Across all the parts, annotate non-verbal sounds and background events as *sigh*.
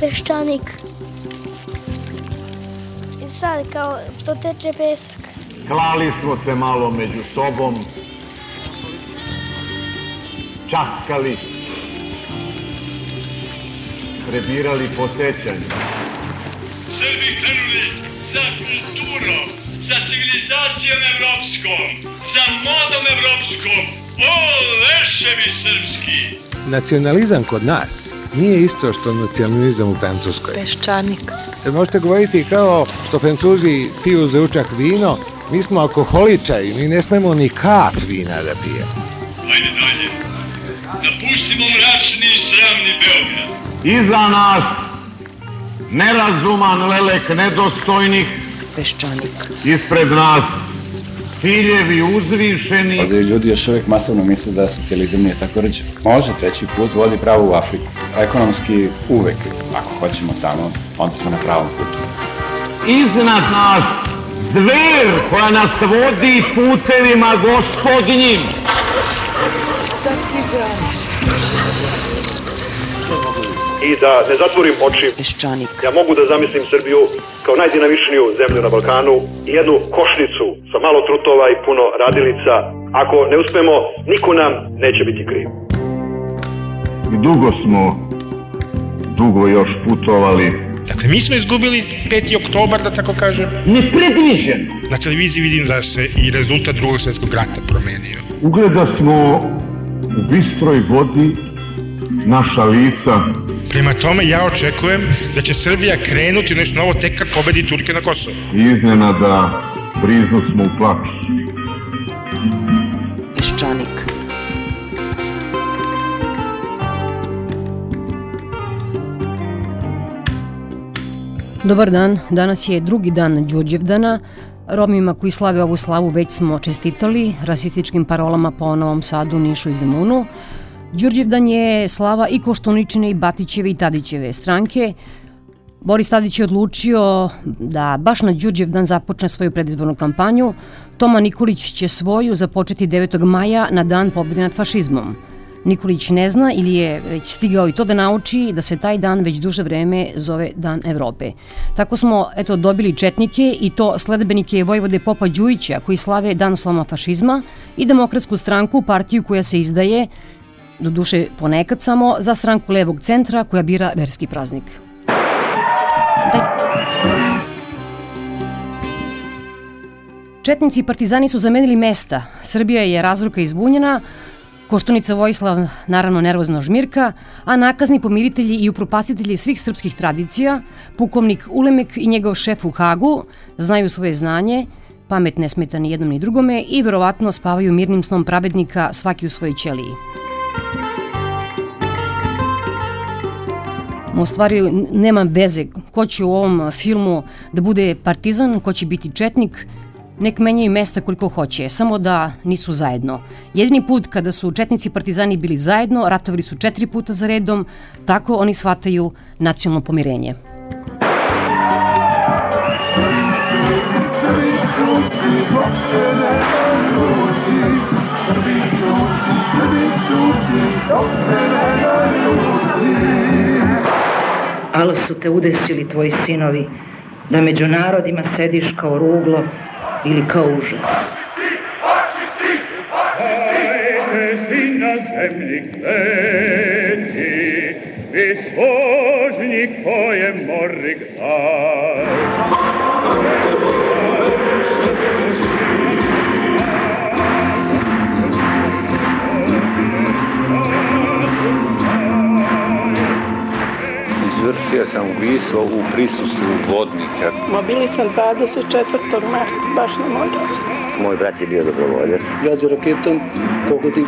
peščanik. I sad kao to teče pesak. Klali smo se malo među sobom, časkali, prebirali po sećanju. Srbi krenuli za kulturom, za civilizacijom evropskom, za modom evropskom. O, leševi srpski! Nacionalizam kod nas nije isto što nacionalizam u Francuskoj. Peščanik. Jer možete govoriti kao što Francuzi piju za učak vino, mi smo alkoholičari, mi ne smemo ni kap vina da pijemo. Ajde dalje. Napustimo mračni i sramni Beograd. Iza nas nerazuman lelek nedostojnih, Peščanik. ispred nas ciljevi uzvišeni, Ovdje ljudi još uvijek masovno misle da socijalizam nije tako rđe. Može, treći put vodi pravo u Afriku. Ekonomski uvek, ako hoćemo tamo, onda smo na pravom putu. iznad nas zver koja nas vodi putevima gospodnjim. I da ne zatvorim oči, Peščanik. ja mogu da zamislim Srbiju kao najdinamičniju zemlju na Balkanu i jednu košnicu sa malo trutova i puno radilica. Ako ne uspemo, niko nam neće biti kriv. I dugo smo, dugo još putovali. Dakle, mi smo izgubili 5. oktobar, da tako kažem. Nepredviđeno. Na televiziji vidim da se i rezultat drugog svjetskog rata promenio. Ugleda smo u bistroj vodi naša lica Prema tome, ja očekujem da će Srbija krenuti u nešto novo tek kad pobedi Turke na Kosovo. iznenada briznu smo u plač. Peščanik. Dobar dan, danas je drugi dan Đurđevdana. Romima koji slave ovu slavu već smo čestitali rasističkim parolama po Novom Sadu, Nišu i Zemunu. Đurđevdan je slava i Koštuničine i Batićeve i Tadićeve stranke. Boris Tadić je odlučio da baš na Đurđevdan započne svoju predizbornu kampanju. Toma Nikolić će svoju započeti 9. maja na dan pobjede nad fašizmom. Nikolić ne zna ili je već stigao i to da nauči da se taj dan već duže vreme zove Dan Evrope. Tako smo eto dobili četnike i to sledbenike Vojvode Popa Đujića koji slave Dan sloma fašizma i demokratsku stranku, partiju koja se izdaje, do duše ponekad samo, za stranku levog centra koja bira verski praznik. Četnici i partizani su zamenili mesta. Srbija je razruka izbunjena, Koštunica Vojislav naravno nervozno žmirka, a nakazni pomiritelji i upropastitelji svih srpskih tradicija, pukovnik Ulemek i njegov šef u Hagu, znaju svoje znanje, pamet ne smeta ni jednom ni drugome i verovatno spavaju mirnim snom pravednika svaki u svojoj ćeliji. U stvari nema veze ko će u ovom filmu da bude partizan, ko će biti četnik, nek menjaju mesta koliko hoće, samo da nisu zajedno. Jedini put kada su četnici i partizani bili zajedno, ratovali su četiri puta za redom, tako oni shvataju nacionalno pomirenje. Alo su te udesili tvoji sinovi, da među narodima sediš kao ruglo ili kao užas. Hajde si Izvršio sam ubistvo u prisustvu vodnika. Ma bili sam 24. marta, baš na moj rođendan. Moj brat je bio dobrovoljac. Gazi raketom, pogodi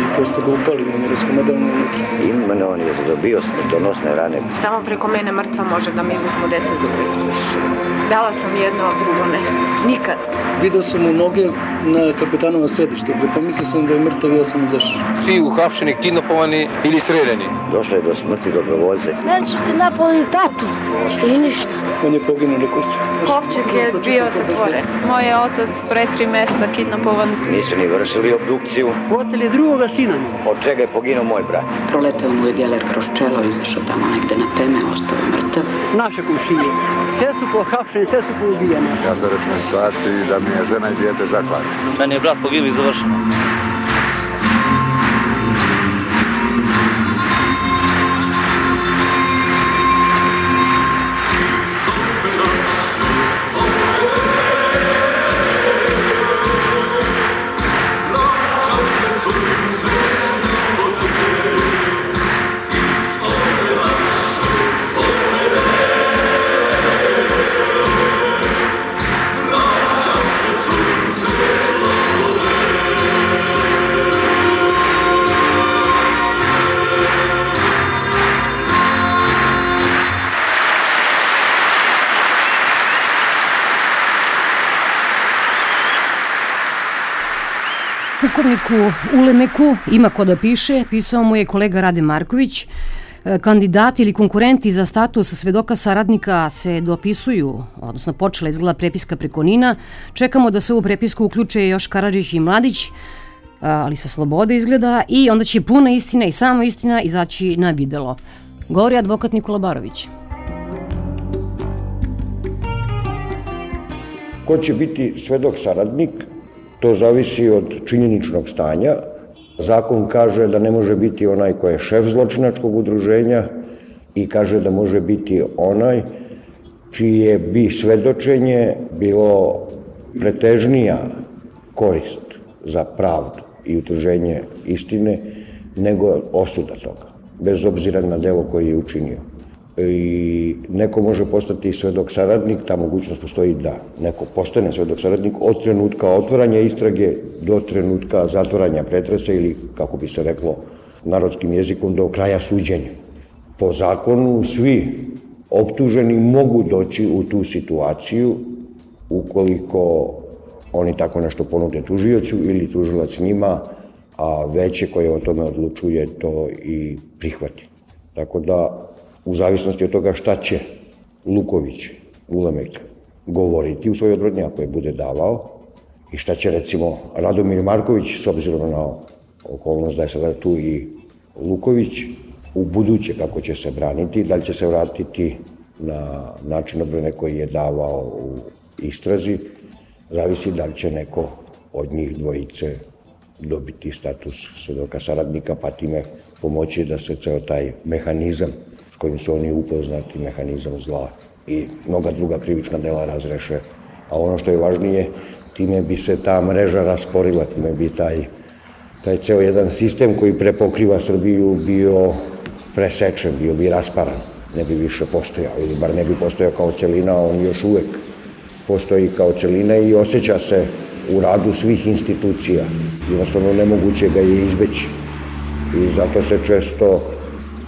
i prosto ga upali, on je raskomadano unutra. Imenovan je zadobio smrtonosne rane. Samo preko mene mrtva može da mi uzmu dete za preskuš. Dala sam jedno, a drugo ne. Nikad. Video sam mu noge na kapetanova sedište, pomislio sam da je mrtav, ja sam izašao. Svi uhapšeni, kidnapovani ili streljani. Došlo je do smrti dobrovoljce. Neće ti napali tatu i ništa. On je poginuo, rekao se. Kovčeg je bio zatvoren. Moj je otac pre tri mjeseca kidnapovan. Nisu ni vršili obdukciju. Oteli drugoga sina. Od čega je poginuo moj brat? Proleteo mu je djeler kroz čelo, izašao tamo negde na teme, ostao je mrtav. Naše komšije. Sve su pohapšeni, sve su poubijeni. Ja sam rečeno situaciji da mi je žena i dijete zaklali. Meni je brat poginuo i završeno. Pukovniku Ulemeku ima ko da piše, pisao mu je kolega Rade Marković. E, Kandidati ili konkurenti za status svedoka saradnika se dopisuju, odnosno počela izgleda prepiska preko Nina. Čekamo da se u prepisku uključe još Karadžić i Mladić, ali sa slobode izgleda i onda će puna istina i samo istina izaći na videlo. Govori advokat Nikola Barović. Ko će biti svedok saradnik, To zavisi od činjeničnog stanja. Zakon kaže da ne može biti onaj ko je šef zločinačkog udruženja i kaže da može biti onaj čije bi svedočenje bilo pretežnija korist za pravdu i utvrženje istine nego osuda toga, bez obzira na delo koje je učinio i neko može postati svedok saradnik, ta mogućnost postoji da neko postane svedok saradnik od trenutka otvaranja istrage do trenutka zatvaranja pretresa ili, kako bi se reklo narodskim jezikom, do kraja suđenja. Po zakonu svi optuženi mogu doći u tu situaciju ukoliko oni tako nešto ponude tužiocu ili tužilac njima, a veće koje o tome odlučuje to i prihvati. Tako da u zavisnosti od toga šta će Luković, Ulemek, govoriti u svojoj odbrodnji, ako je bude davao, i šta će recimo Radomir Marković, s obzirom na okolnost da je sada tu i Luković, u buduće kako će se braniti, da li će se vratiti na način odbrane koji je davao u istrazi, zavisi da li će neko od njih dvojice dobiti status svedoka saradnika, pa time pomoći da se ceo taj mehanizam kojim su oni upoznati mehanizam zla i mnoga druga krivična dela razreše. A ono što je važnije, time bi se ta mreža rasporila, time bi taj, taj ceo jedan sistem koji prepokriva Srbiju bio presečen, bio bi rasparan, ne bi više postojao ili bar ne bi postojao kao celina, on još uvek postoji kao celina i osjeća se u radu svih institucija. Jednostavno nemoguće ga je izbeći. I zato se često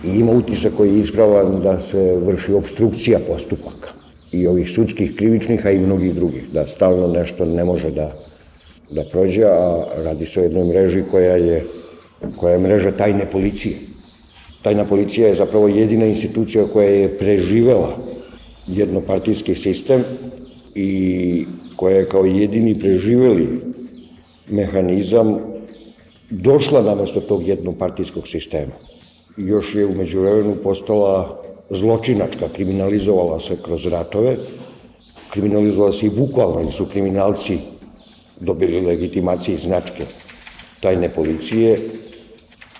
i ima utisak koji je ispravan da se vrši obstrukcija postupaka i ovih sudskih, krivičnih, a i mnogih drugih, da stalno nešto ne može da, da prođe, a radi se o jednoj mreži koja je, koja je mreža tajne policije. Tajna policija je zapravo jedina institucija koja je preživela jednopartijski sistem i koja je kao jedini preživeli mehanizam došla na mesto tog jednopartijskog sistema još je umeđu vremenu postala zločinačka, kriminalizovala se kroz ratove, kriminalizovala se i bukvalno, ili su kriminalci dobili legitimacije i značke tajne policije,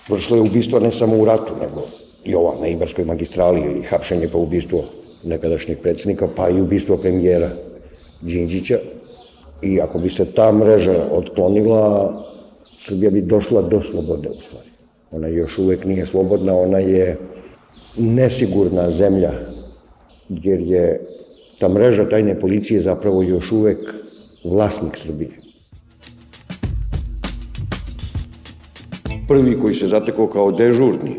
vršila je ubistvo ne samo u ratu, nego i ova na Ibarskoj magistrali ili hapšenje pa ubistvo nekadašnjeg predsednika, pa i ubistvo premijera Đinđića. I ako bi se ta mreža otklonila, Srbija bi došla do slobode u stvari. Ona još uvek nije slobodna, ona je nesigurna zemlja, jer je ta mreža tajne policije zapravo još uvek vlasnik Srbije. Prvi koji se zatekao kao dežurni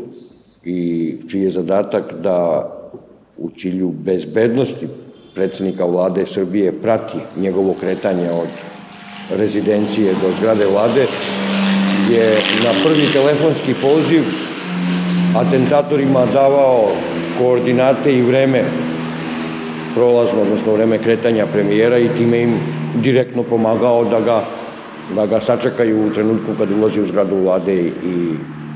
i čiji je zadatak da u cilju bezbednosti predsednika vlade Srbije prati njegovo kretanje od rezidencije do zgrade vlade, je na prvi telefonski poziv atentatorima davao koordinate i vreme prolazno, odnosno vreme kretanja premijera i time im direktno pomagao da ga, da ga sačekaju u trenutku kad ulazi u zgradu vlade i,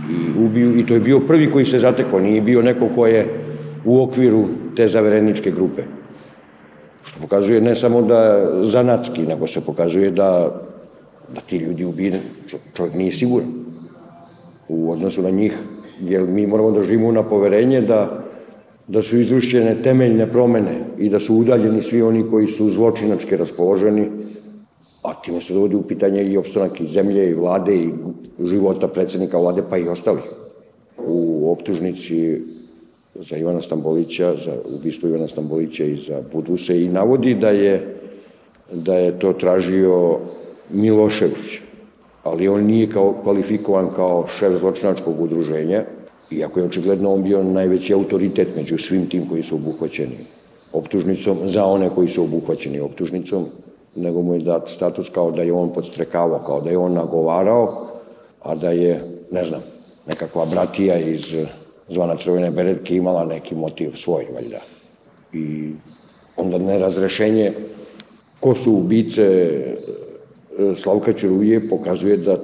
i ubiju. I to je bio prvi koji se zatekao, nije bio neko ko je u okviru te zavereničke grupe. Što pokazuje ne samo da zanatski, nego se pokazuje da, da ti ljudi ubije, čovjek nije siguran u odnosu na njih, jer mi moramo da živimo na poverenje da, da su izvršćene temeljne promene i da su udaljeni svi oni koji su zločinački raspoloženi, a time se dovodi u pitanje i opstanak i zemlje i vlade i života predsednika vlade, pa i ostalih. U optužnici za Ivana Stambolića, za ubistvo Ivana Stambolića i za Buduse i navodi da je, da je to tražio Milošević, ali on nije kao kvalifikovan kao šef zločinačkog udruženja, iako je očigledno on bio najveći autoritet među svim tim koji su obuhvaćeni optužnicom, za one koji su obuhvaćeni optužnicom, nego mu je dat status kao da je on podstrekavao, kao da je on nagovarao, a da je, ne znam, nekakva bratija iz zvana Crvene beretke imala neki motiv svoj, valjda. I onda nerazrešenje ko su ubice Slavka Čeruje pokazuje da,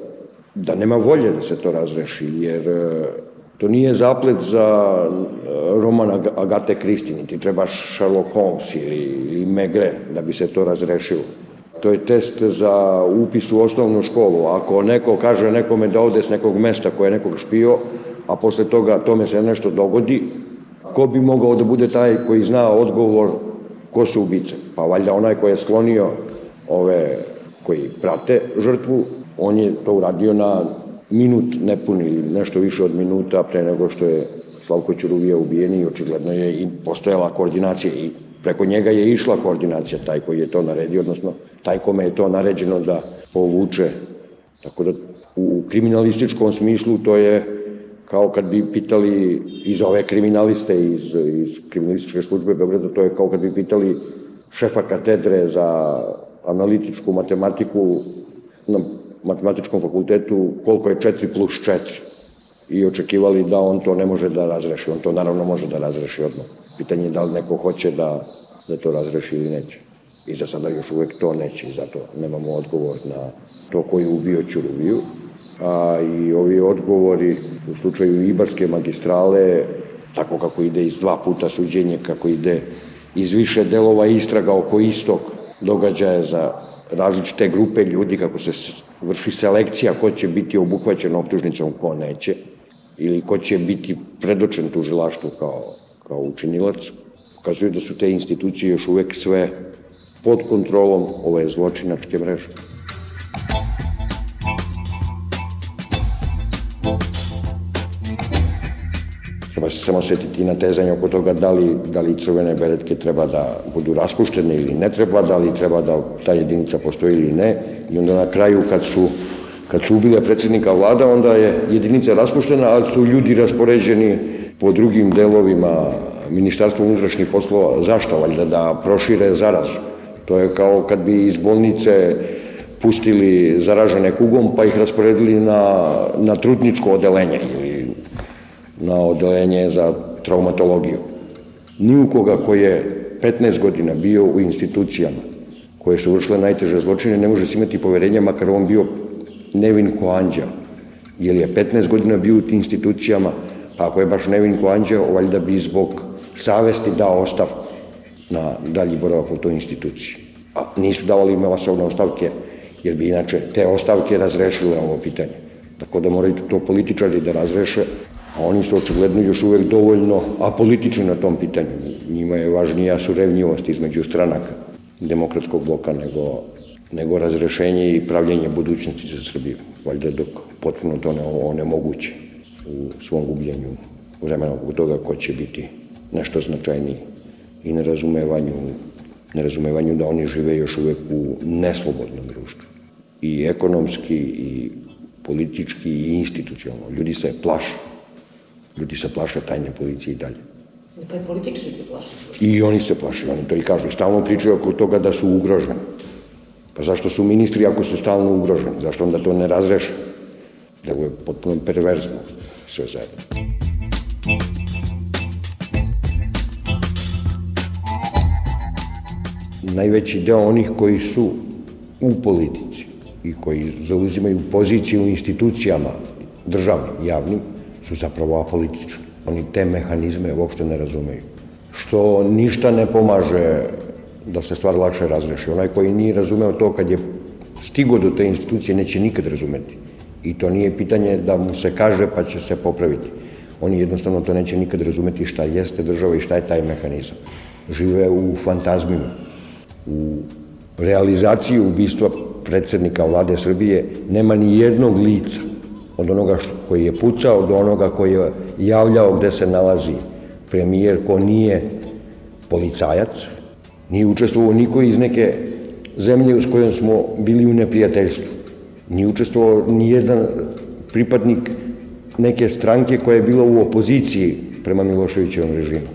da nema volje da se to razreši, jer e, to nije zaplet za e, roman Agate Kristi, ti treba Sherlock Holmes ili, ili Megre da bi se to razrešilo. To je test za upis u osnovnu školu. Ako neko kaže nekome da ode s nekog mesta koje je nekog špio, a posle toga tome se nešto dogodi, ko bi mogao da bude taj koji zna odgovor ko su ubice? Pa valjda onaj koji je sklonio ove koji prate žrtvu, on je to uradio na minut nepun ili nešto više od minuta pre nego što je Slavko Ćuruvija ubijen i očigledno je i postojala koordinacija i preko njega je išla koordinacija, taj koji je to naredio, odnosno taj kome je to naređeno da povuče. Tako da u kriminalističkom smislu to je kao kad bi pitali iz ove kriminaliste iz, iz kriminalističke službe Beograda, to je kao kad bi pitali šefa katedre za analitičku matematiku na matematičkom fakultetu koliko je 4 plus 4 i očekivali da on to ne može da razreši. On to naravno može da razreši odmah. Pitanje je da li neko hoće da, da to razreši ili neće. I za sada još uvek to neće zato nemamo odgovor na to ko je ubio Ćuruviju a i ovi odgovori u slučaju Ibarske magistrale, tako kako ide iz dva puta suđenje, kako ide iz više delova istraga oko istog događaja za različite grupe ljudi, kako se vrši selekcija ko će biti obuhvaćen optužnicom, ko neće, ili ko će biti predočen tužilaštvu kao, kao učinilac, pokazuju da su te institucije još uvek sve pod kontrolom ove zločinačke mreže. Treba se samo setiti na tezanje oko toga da li, da li crvene beretke treba da budu raspuštene ili ne treba, da li treba da ta jedinica postoji ili ne. I onda na kraju kad su kad su ubile predsednika vlada, onda je jedinica raspuštena, ali su ljudi raspoređeni po drugim delovima Ministarstva unutrašnjih poslova. Zašto? Valjda da prošire zarazu. To je kao kad bi iz bolnice pustili zaražene kugom pa ih rasporedili na, na trutničko odelenje ili na odelenje za traumatologiju. Ni u koga koji je 15 godina bio u institucijama koje su vršile najteže zločine ne može se imati poverenja makar on bio nevin ko anđeo. Jer je 15 godina bio u tim institucijama, pa ako je baš nevin ko anđeo, valjda bi zbog savesti dao ostavku na dalji boravak u toj instituciji. A nisu davali masovne ostavke, jer bi inače te ostavke razrešile ovo pitanje. Tako da moraju to političari da razreše, a oni su očigledno još uvek dovoljno apolitični na tom pitanju. Njima je važnija surevnjivost između stranaka demokratskog bloka nego, nego razrešenje i pravljenje budućnosti za Srbiju. Valjda dok potpuno to ne onemoguće u svom gubljenju vremena oko toga ko će biti nešto značajniji i nerazumevanju, nerazumevanju da oni žive još uvek u neslobodnom društvu. I ekonomski, i politički, i institucionalno. Ljudi se plaše Ljudi se plaše tajne policije i dalje. Pa i političari se plaše. I oni se plaše, oni to i kažu. Stalno pričaju oko toga da su ugroženi. Pa zašto su ministri ako su stalno ugroženi? Zašto onda to ne razreše? Da je potpuno perverzno sve zajedno. Najveći deo onih koji su u politici i koji zauzimaju poziciju u institucijama državnim, javnim, su zapravo apolitični. Oni te mehanizme uopšte ne razumeju. Što ništa ne pomaže da se stvar lakše razreši. Onaj koji nije razumeo to kad je stigo do te institucije neće nikad razumeti. I to nije pitanje da mu se kaže pa će se popraviti. Oni jednostavno to neće nikad razumeti šta jeste država i šta je taj mehanizam. Žive u fantazmima, u realizaciji ubistva predsednika vlade Srbije nema ni jednog lica od onoga što, koji je pucao do onoga koji je javljao gde se nalazi premijer ko nije policajac, nije učestvovao niko iz neke zemlje s kojom smo bili u neprijateljstvu. Nije učestvovao ni jedan pripadnik neke stranke koja je bila u opoziciji prema Miloševićevom režimu.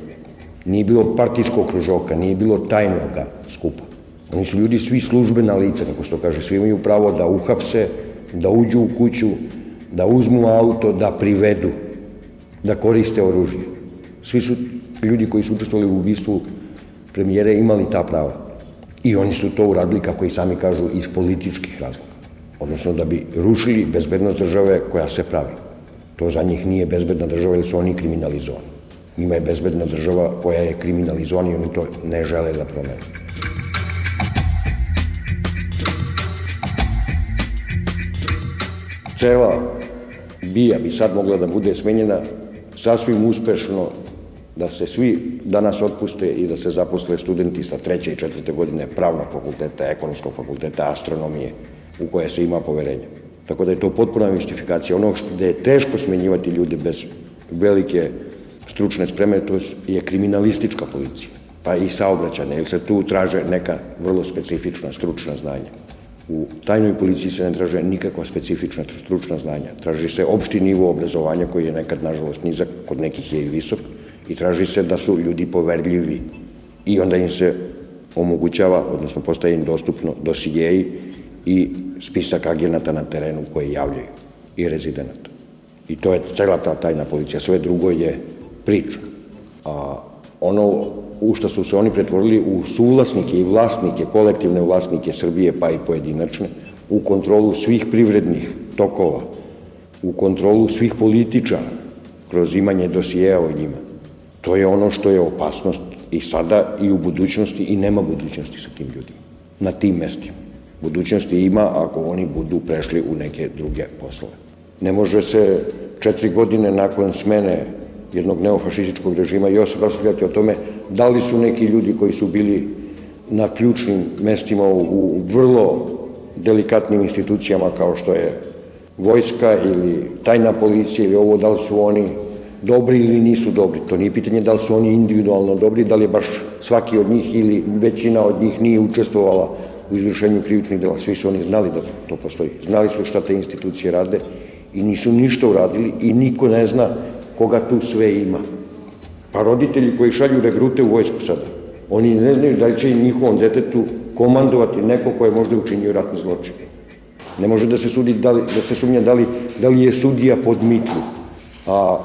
Nije bilo partijskog kružoka, nije bilo tajnoga skupa. Oni su ljudi svi službena lica, kako se to kaže, svi imaju pravo da uhapse, da uđu u kuću, da uzmu auto, da privedu, da koriste oružje. Svi su ljudi koji su učestvovali u ubistvu premijere imali ta prava. I oni su to uradili, kako i sami kažu, iz političkih razloga. Odnosno da bi rušili bezbednost države koja se pravi. To za njih nije bezbedna država jer su oni kriminalizovani. Njima je bezbedna država koja je kriminalizovana i oni to ne žele da promene. Cela bija bi sad mogla da bude smenjena sasvim uspešno da se svi danas otpuste i da se zaposle studenti sa treće i četvrte godine pravnog fakulteta, ekonomskog fakulteta, astronomije, u koje se ima poverenja. Tako da je to potpuna mistifikacija. Ono što da je teško smenjivati ljude bez velike stručne spreme, to je kriminalistička policija, pa i saobraćane, jer se tu traže neka vrlo specifična stručna znanja. U tajnoj policiji se ne traže nikakva specifična stručna znanja. Traži se opšti nivo obrazovanja koji je nekad, nažalost, nizak, kod nekih je i visok, i traži se da su ljudi poverljivi. I onda im se omogućava, odnosno postaje im dostupno dosijeji i spisak agenata na terenu koji javljaju i rezidenata. I to je cela ta tajna policija. Sve drugo je priča. A ono u što su se oni pretvorili u suvlasnike i vlasnike, kolektivne vlasnike Srbije, pa i pojedinačne, u kontrolu svih privrednih tokova, u kontrolu svih političara, kroz imanje dosijeja o njima. To je ono što je opasnost i sada i u budućnosti i nema budućnosti sa tim ljudima, na tim mestima. Budućnosti ima ako oni budu prešli u neke druge poslove. Ne može se četiri godine nakon smene jednog neofašističkog režima još raspravljati o tome da li su neki ljudi koji su bili na ključnim mestima u, u vrlo delikatnim institucijama kao što je vojska ili tajna policija ili ovo, da li su oni dobri ili nisu dobri. To nije pitanje da li su oni individualno dobri, da li je baš svaki od njih ili većina od njih nije učestvovala u izvršenju krivičnih dela. Svi su oni znali da to postoji. Znali su šta te institucije rade i nisu ništa uradili i niko ne zna koga tu sve ima. Pa roditelji koji šalju regrute u vojsku sada, oni ne znaju da li će njihovom detetu komandovati neko ko je možda učinio ratni zločin. Ne može da se sudi da, li, da se sumnja da li, da li je sudija pod mitru. A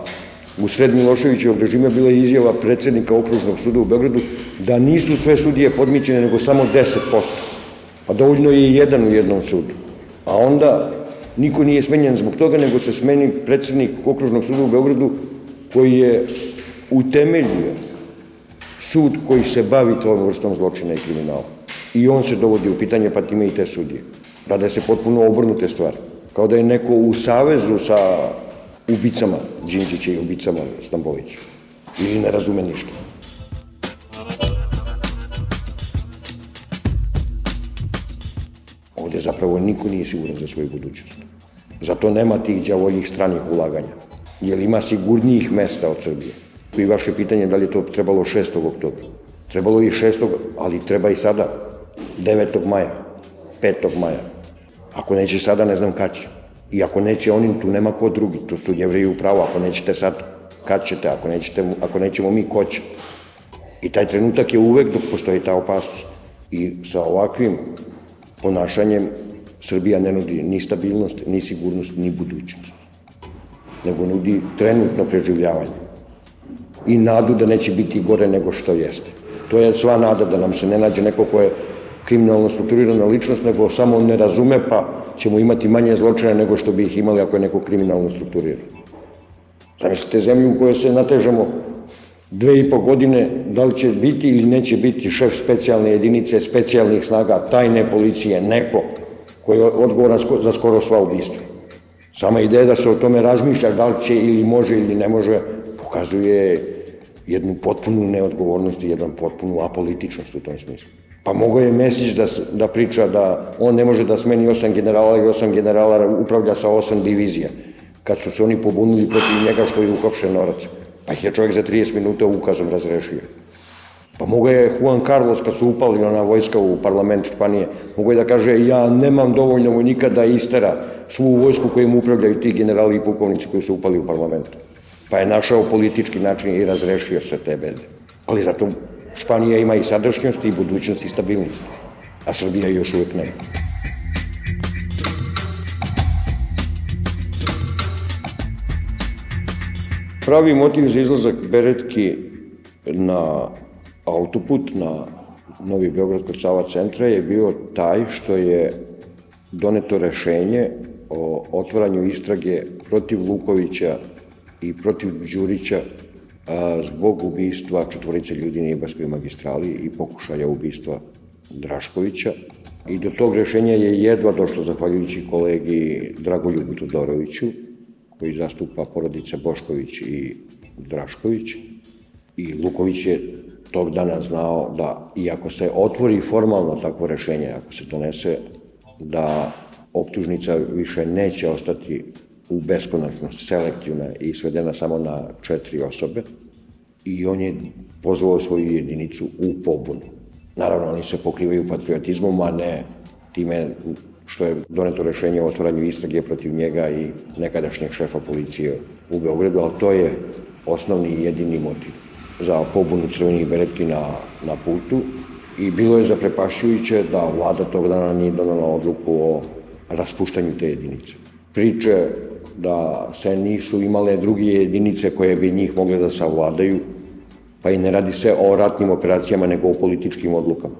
u sred Miloševićevog režima bila je izjava predsednika okružnog suda u Beogradu da nisu sve sudije podmićene, nego samo 10%. Pa dovoljno je jedan u jednom sudu. A onda niko nije smenjen zbog toga, nego se smeni predsednik okružnog suda u Beogradu koji je utemeljio sud koji se bavi tom vrstom zločina i kriminala. I on se dovodi u pitanje, pa time i te sudije. Rade se potpuno obrnute stvari. Kao da je neko u savezu sa ubicama Đinđića i ubicama Stambovića. Ili ne razume ništa. Ovde zapravo niko nije siguran za svoju budućnost. Zato nema tih djavoljih stranih ulaganja. Jer ima sigurnijih mesta od Srbije. I vaše pitanje da li je to trebalo 6. oktobra. Trebalo i 6. ali treba i sada. 9. maja, 5. maja. Ako neće sada, ne znam kad će. I ako neće oni, tu nema ko drugi. To su jevreji u pravu. Ako nećete sad, kad ćete? Ako, nećete, ako nećemo mi, ko će? I taj trenutak je uvek dok postoji ta opasnost. I sa ovakvim ponašanjem Srbija ne nudi ni stabilnost, ni sigurnost, ni budućnost. Nego nudi trenutno preživljavanje. I nadu da neće biti gore nego što jeste. To je sva nada da nam se ne nađe neko ko je kriminalno strukturirana ličnost, nego samo ne razume pa ćemo imati manje zločine nego što bi ih imali ako je neko kriminalno strukturiran. Zamislite zemlju u kojoj se natežemo dve i po godine, da li će biti ili neće biti šef specijalne jedinice, specijalnih snaga, tajne policije, neko koji je odgovoran za skoro sva ubistva. Sama ideja da se o tome razmišlja da li će ili može ili ne može, pokazuje jednu potpunu neodgovornost i jednu potpunu apolitičnost u tom smislu. Pa mogo je Mesić da, da priča da on ne može da smeni osam generala i osam generala upravlja sa osam divizija. Kad su se oni pobunili protiv njega što je uhopšen norac. Pa ih je čovjek za 30 minuta ukazom razrešio. Pa mogo je Juan Carlos kad su upali ona vojska u parlament Španije, mogo je da kaže ja nemam dovoljno vojnika da istera svu vojsku kojim upravljaju ti generali i pukovnici koji su upali u parlament. Pa je našao politički način i razrešio se te bede. Ali zato Španija ima i sadašnjost i budućnost i stabilnost, a Srbija još uvek nema. Pravi motiv za izlazak Beretki na autoput, na Novi Beograd kod Sava centra je bio taj što je doneto rešenje o otvaranju istrage protiv Lukovića i protiv Đurića a, zbog ubistva četvorice ljudi na Ibarskoj magistrali i pokušaja ubistva Draškovića. I do tog rešenja je jedva došlo zahvaljujući kolegi Dragoljubu Todoroviću, koji zastupa porodice Bošković i Drašković. I Luković je tog dana znao da, iako se otvori formalno takvo rešenje, ako se donese, da optužnica više neće ostati u beskonačnost selektivna i svedena samo na četiri osobe i on je pozvao svoju jedinicu u pobunu. Naravno, oni se pokrivaju patriotizmom, a ne time što je doneto rešenje o otvaranju istrage protiv njega i nekadašnjeg šefa policije u Beogradu, ali to je osnovni i jedini motiv za pobunu crvenih beretki na, na putu i bilo je zaprepašćujuće da vlada tog dana nije donala odluku o raspuštanju te jedinice. Priče da se nisu imale druge jedinice koje bi njih mogle da savladaju, pa i ne radi se o ratnim operacijama, nego o političkim odlukama.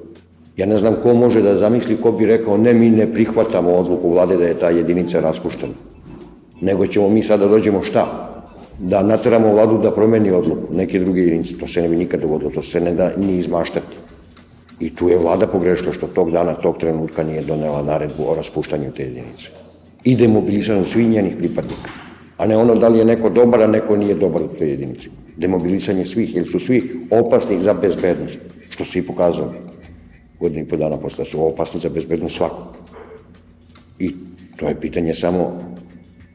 Ja ne znam ko može da zamisli, ko bi rekao ne, mi ne prihvatamo odluku vlade da je ta jedinica raspuštena. Nego ćemo mi sada dođemo šta? Da nateramo vladu da promeni odluku, neke druge jedinice. To se ne bi nikad dogodilo, to se ne da ni izmaštati. I tu je vlada pogrešila što tog dana, tog trenutka nije donela naredbu o raspuštanju te jedinice. I demobilisanju svih njenih pripadnika. A ne ono da li je neko dobar, a neko nije dobar u toj jedinici. Demobilisanje svih, jer su svi opasni za bezbednost, što se i pokazalo godinu i po dana posle su opasni za bezbednost svakog. I to je pitanje samo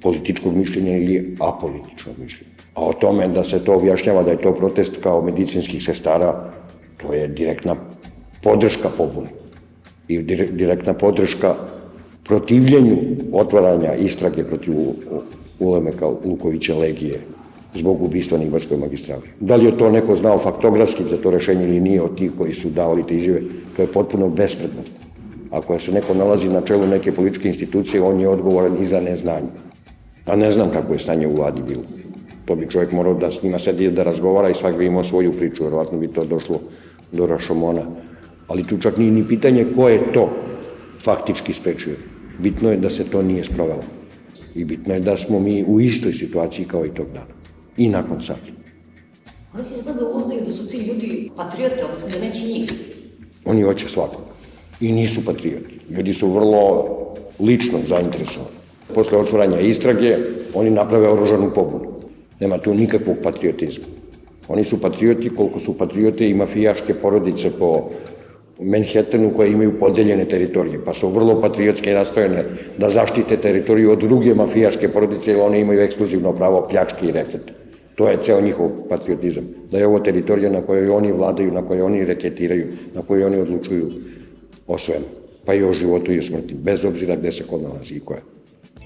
političkog mišljenja ili apolitičkog mišljenja. A o tome da se to objašnjava da je to protest kao medicinskih sestara, to je direktna podrška pobuni i direktna podrška protivljenju otvaranja istrage protiv Ulemeka Lukovića Legije zbog ubistva na Ibarskoj magistrali. Da li je to neko znao faktografski za to rešenje ili nije od tih koji su davali te izjave, to je potpuno bespredmetno. Ako se neko nalazi na čelu neke političke institucije, on je odgovoran i za neznanje. A ne znam kako je stanje u vladi bilo. To bi čovjek morao da s njima sedi da razgovara i svak bi imao svoju priču, verovatno bi to došlo do Rašomona. Ali tu čak nije ni pitanje ko je to faktički sprečio. Bitno je da se to nije sprovalo. I bitno je da smo mi u istoj situaciji kao i tog dana i nakon sad. Oni se izgleda uznaju da su ti ljudi patriote, odnosno da neće njih. Oni hoće svakog. I nisu patrioti. Ljudi su vrlo lično zainteresovani. Posle otvoranja istrage, oni naprave oružanu pobunu. Nema tu nikakvog patriotizma. Oni su patrioti koliko su patriote i mafijaške porodice po Manhattanu koje imaju podeljene teritorije, pa su vrlo patriotske nastrojene da zaštite teritoriju od druge mafijaške porodice, jer one imaju ekskluzivno pravo pljačke i rekete. To je ceo njihov patriotizam. Da je ovo teritorija na kojoj oni vladaju, na kojoj oni reketiraju, na kojoj oni odlučuju o svemu. Pa i o životu i o smrti, bez obzira gde se kod nalazi i koja.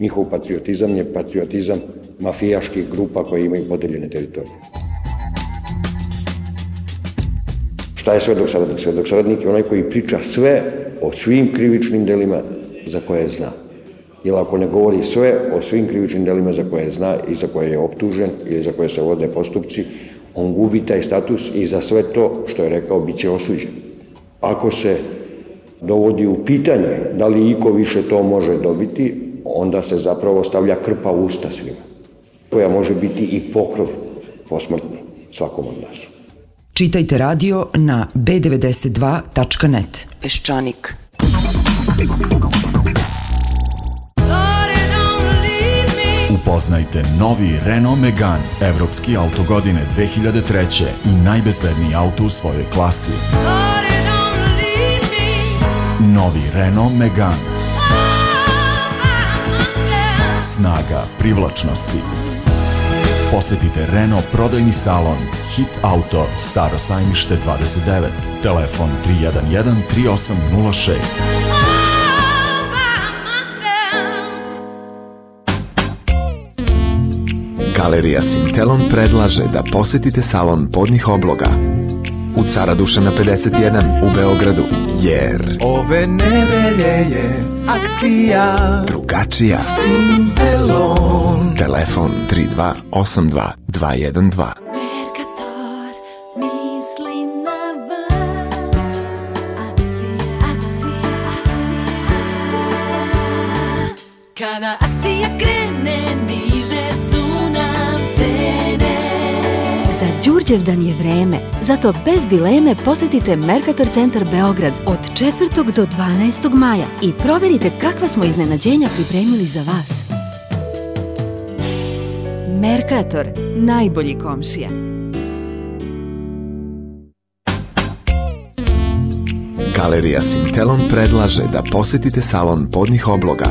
Njihov patriotizam je patriotizam mafijaških grupa koje imaju podeljene teritorije. Šta je svedok saradnik? Svedok saradnik je onaj koji priča sve o svim krivičnim delima za koje zna. Jer ako ne govori sve o svim krivičnim delima za koje zna i za koje je optužen ili za koje se vode postupci, on gubi taj status i za sve to što je rekao bit će osuđen. Ako se dovodi u pitanje da li iko više to može dobiti, onda se zapravo stavlja krpa usta svima, koja može biti i pokrov posmrtni svakom od nas. Čitajte radio na b92.net. Peščanik. Upoznajte novi Renault Megane, evropski auto godine 2003. i najbezbedniji auto u svojoj klasi. Novi Renault Megane. Snaga privlačnosti. Posetite Renault prodajni salon Hit Auto, Staro sajmište 29, telefon 311 3806. Galerija Sintelon predlaže da posetite salon podnih obloga u Cara Dušana 51 u Beogradu, jer ove nedelje je akcija drugačija. Sintelon. Telefon 3282 212. Đurđevdan je vreme, zato bez dileme posetite Mercator centar Beograd od 4. do 12. maja i proverite kakva smo iznenađenja pripremili za vas. Mercator, najbolji komšija. Galerija Sintelon predlaže da posetite salon podnih obloga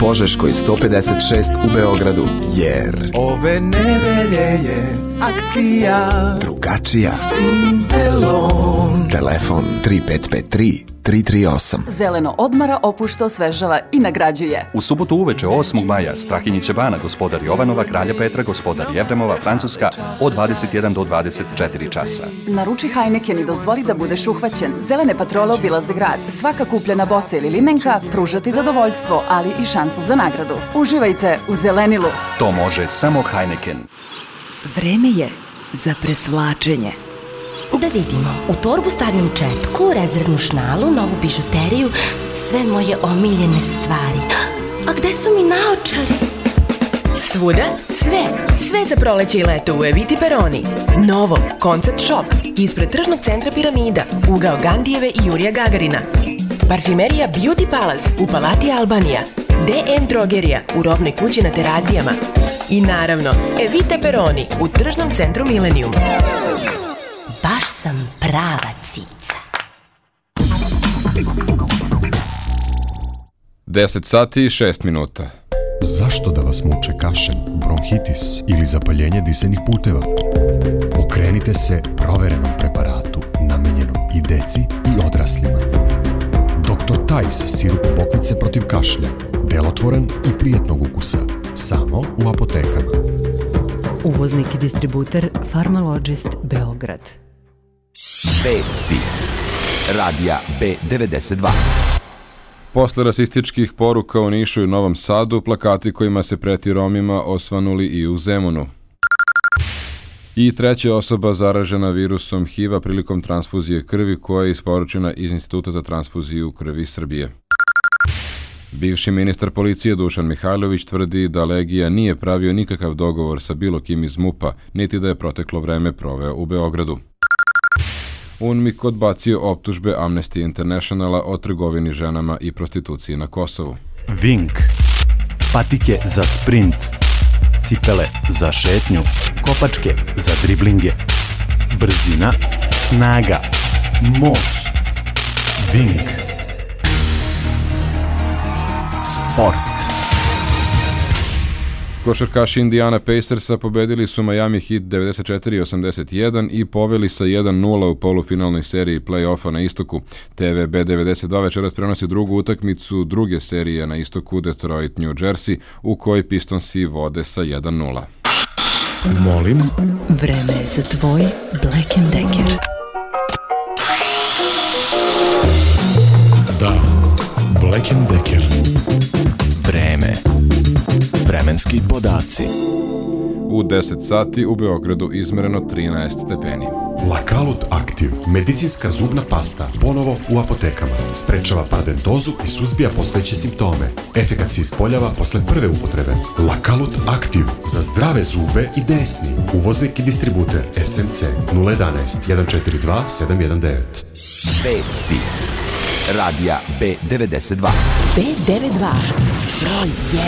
Požeškoj 156 u Beogradu, jer ove nedelje je akcija drugačija. Sintelon. Telefon 3553 338. Zeleno odmara, opušta, osvežava i nagrađuje. U subotu uveče 8. maja Strahinjiće bana, gospodar Jovanova, kralja Petra, gospodar Jevremova, Francuska od 21 do 24 časa. Naruči Heineken i dozvoli da budeš uhvaćen. Zelene patrole obilaze grad. Svaka kupljena boca ili limenka pruža ti zadovoljstvo, ali i šansu za nagradu. Uživajte u zelenilu. To može samo Heineken. Vreme je za presvlačenje. Da vidimo, u torbu stavim četku, rezervnu šnalu, novu bižuteriju, sve moje omiljene stvari. A gde su mi naočari? Svuda, sve. Sve za proleće i leto u Eviti Peroni. Novo, Concept Shop, ispred tržnog centra Piramida, ugao Gandijeve i Jurija Gagarina. Parfimerija Beauty Palace u Palati Albanija. DM Drogerija u robnoj kući na Terazijama. I naravno, Evite Peroni u tržnom centru Millennium. Baš sam prava cica. 10 sati i 6 minuta. Zašto da vas muče kašelj, bronhitis ili zapaljenje disenih puteva? Okrenite se proverenom preparatu namenjenom i deci i odraslima. Dr. Tajs sirup bokvice protiv kašlja, delotvoren i prijetnog ukusa, samo u apotekama. Uvoznik i distributer Pharmalogist Beograd. Vesti. Radija B92. Posle rasističkih poruka u Nišu i Novom Sadu, plakati kojima se preti Romima osvanuli i u Zemunu. I treća osoba zaražena virusom HIV-a prilikom transfuzije krvi koja je isporučena iz Instituta za transfuziju krvi Srbije. Bivši ministar policije Dušan Mihajlović tvrdi da Legija nije pravio nikakav dogovor sa bilo kim iz MUPA, niti da je proteklo vreme proveo u Beogradu. UNMIK odbacio optužbe Amnesty Internationala o trgovini ženama i prostituciji na Kosovu. Vink. Patike za sprint. Cipele za šetnju. Kopačke za driblinge. Brzina. Snaga. Moć. Vink. Sport. Košarkaši Indiana Pacersa pobedili su Miami Heat 94-81 i poveli sa 1-0 u polufinalnoj seriji play-offa na istoku. TVB 92 večeras prenosi drugu utakmicu druge serije na istoku Detroit New Jersey u kojoj Pistonsi vode sa 1-0. Molim. Vreme je za tvoj Black and Decker. Da, Black and Decker. Vreme. Vremenski podaci. U 10 sati u Beogradu izmereno 13 stepeni. Lakalut Aktiv, medicinska zubna pasta, ponovo u apotekama. Sprečava paradentozu i suzbija postojeće simptome. Efekat se ispoljava posle prve upotrebe. Lakalut Aktiv, za zdrave zube i desni. Uvoznik i distributer SMC 011 142 719. Vesti. Radija B92. B92. Broj 1.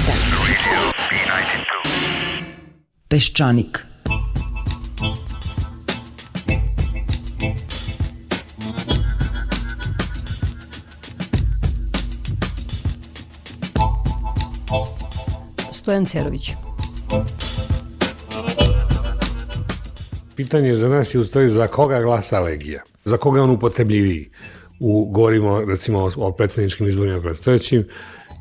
Peščanik. Stojan Cerović. Pitanje za nas je u stvari za koga glasa Legija, za koga je on upotrebljiviji. U, govorimo recimo o, o predsedničkim izborima predstojećim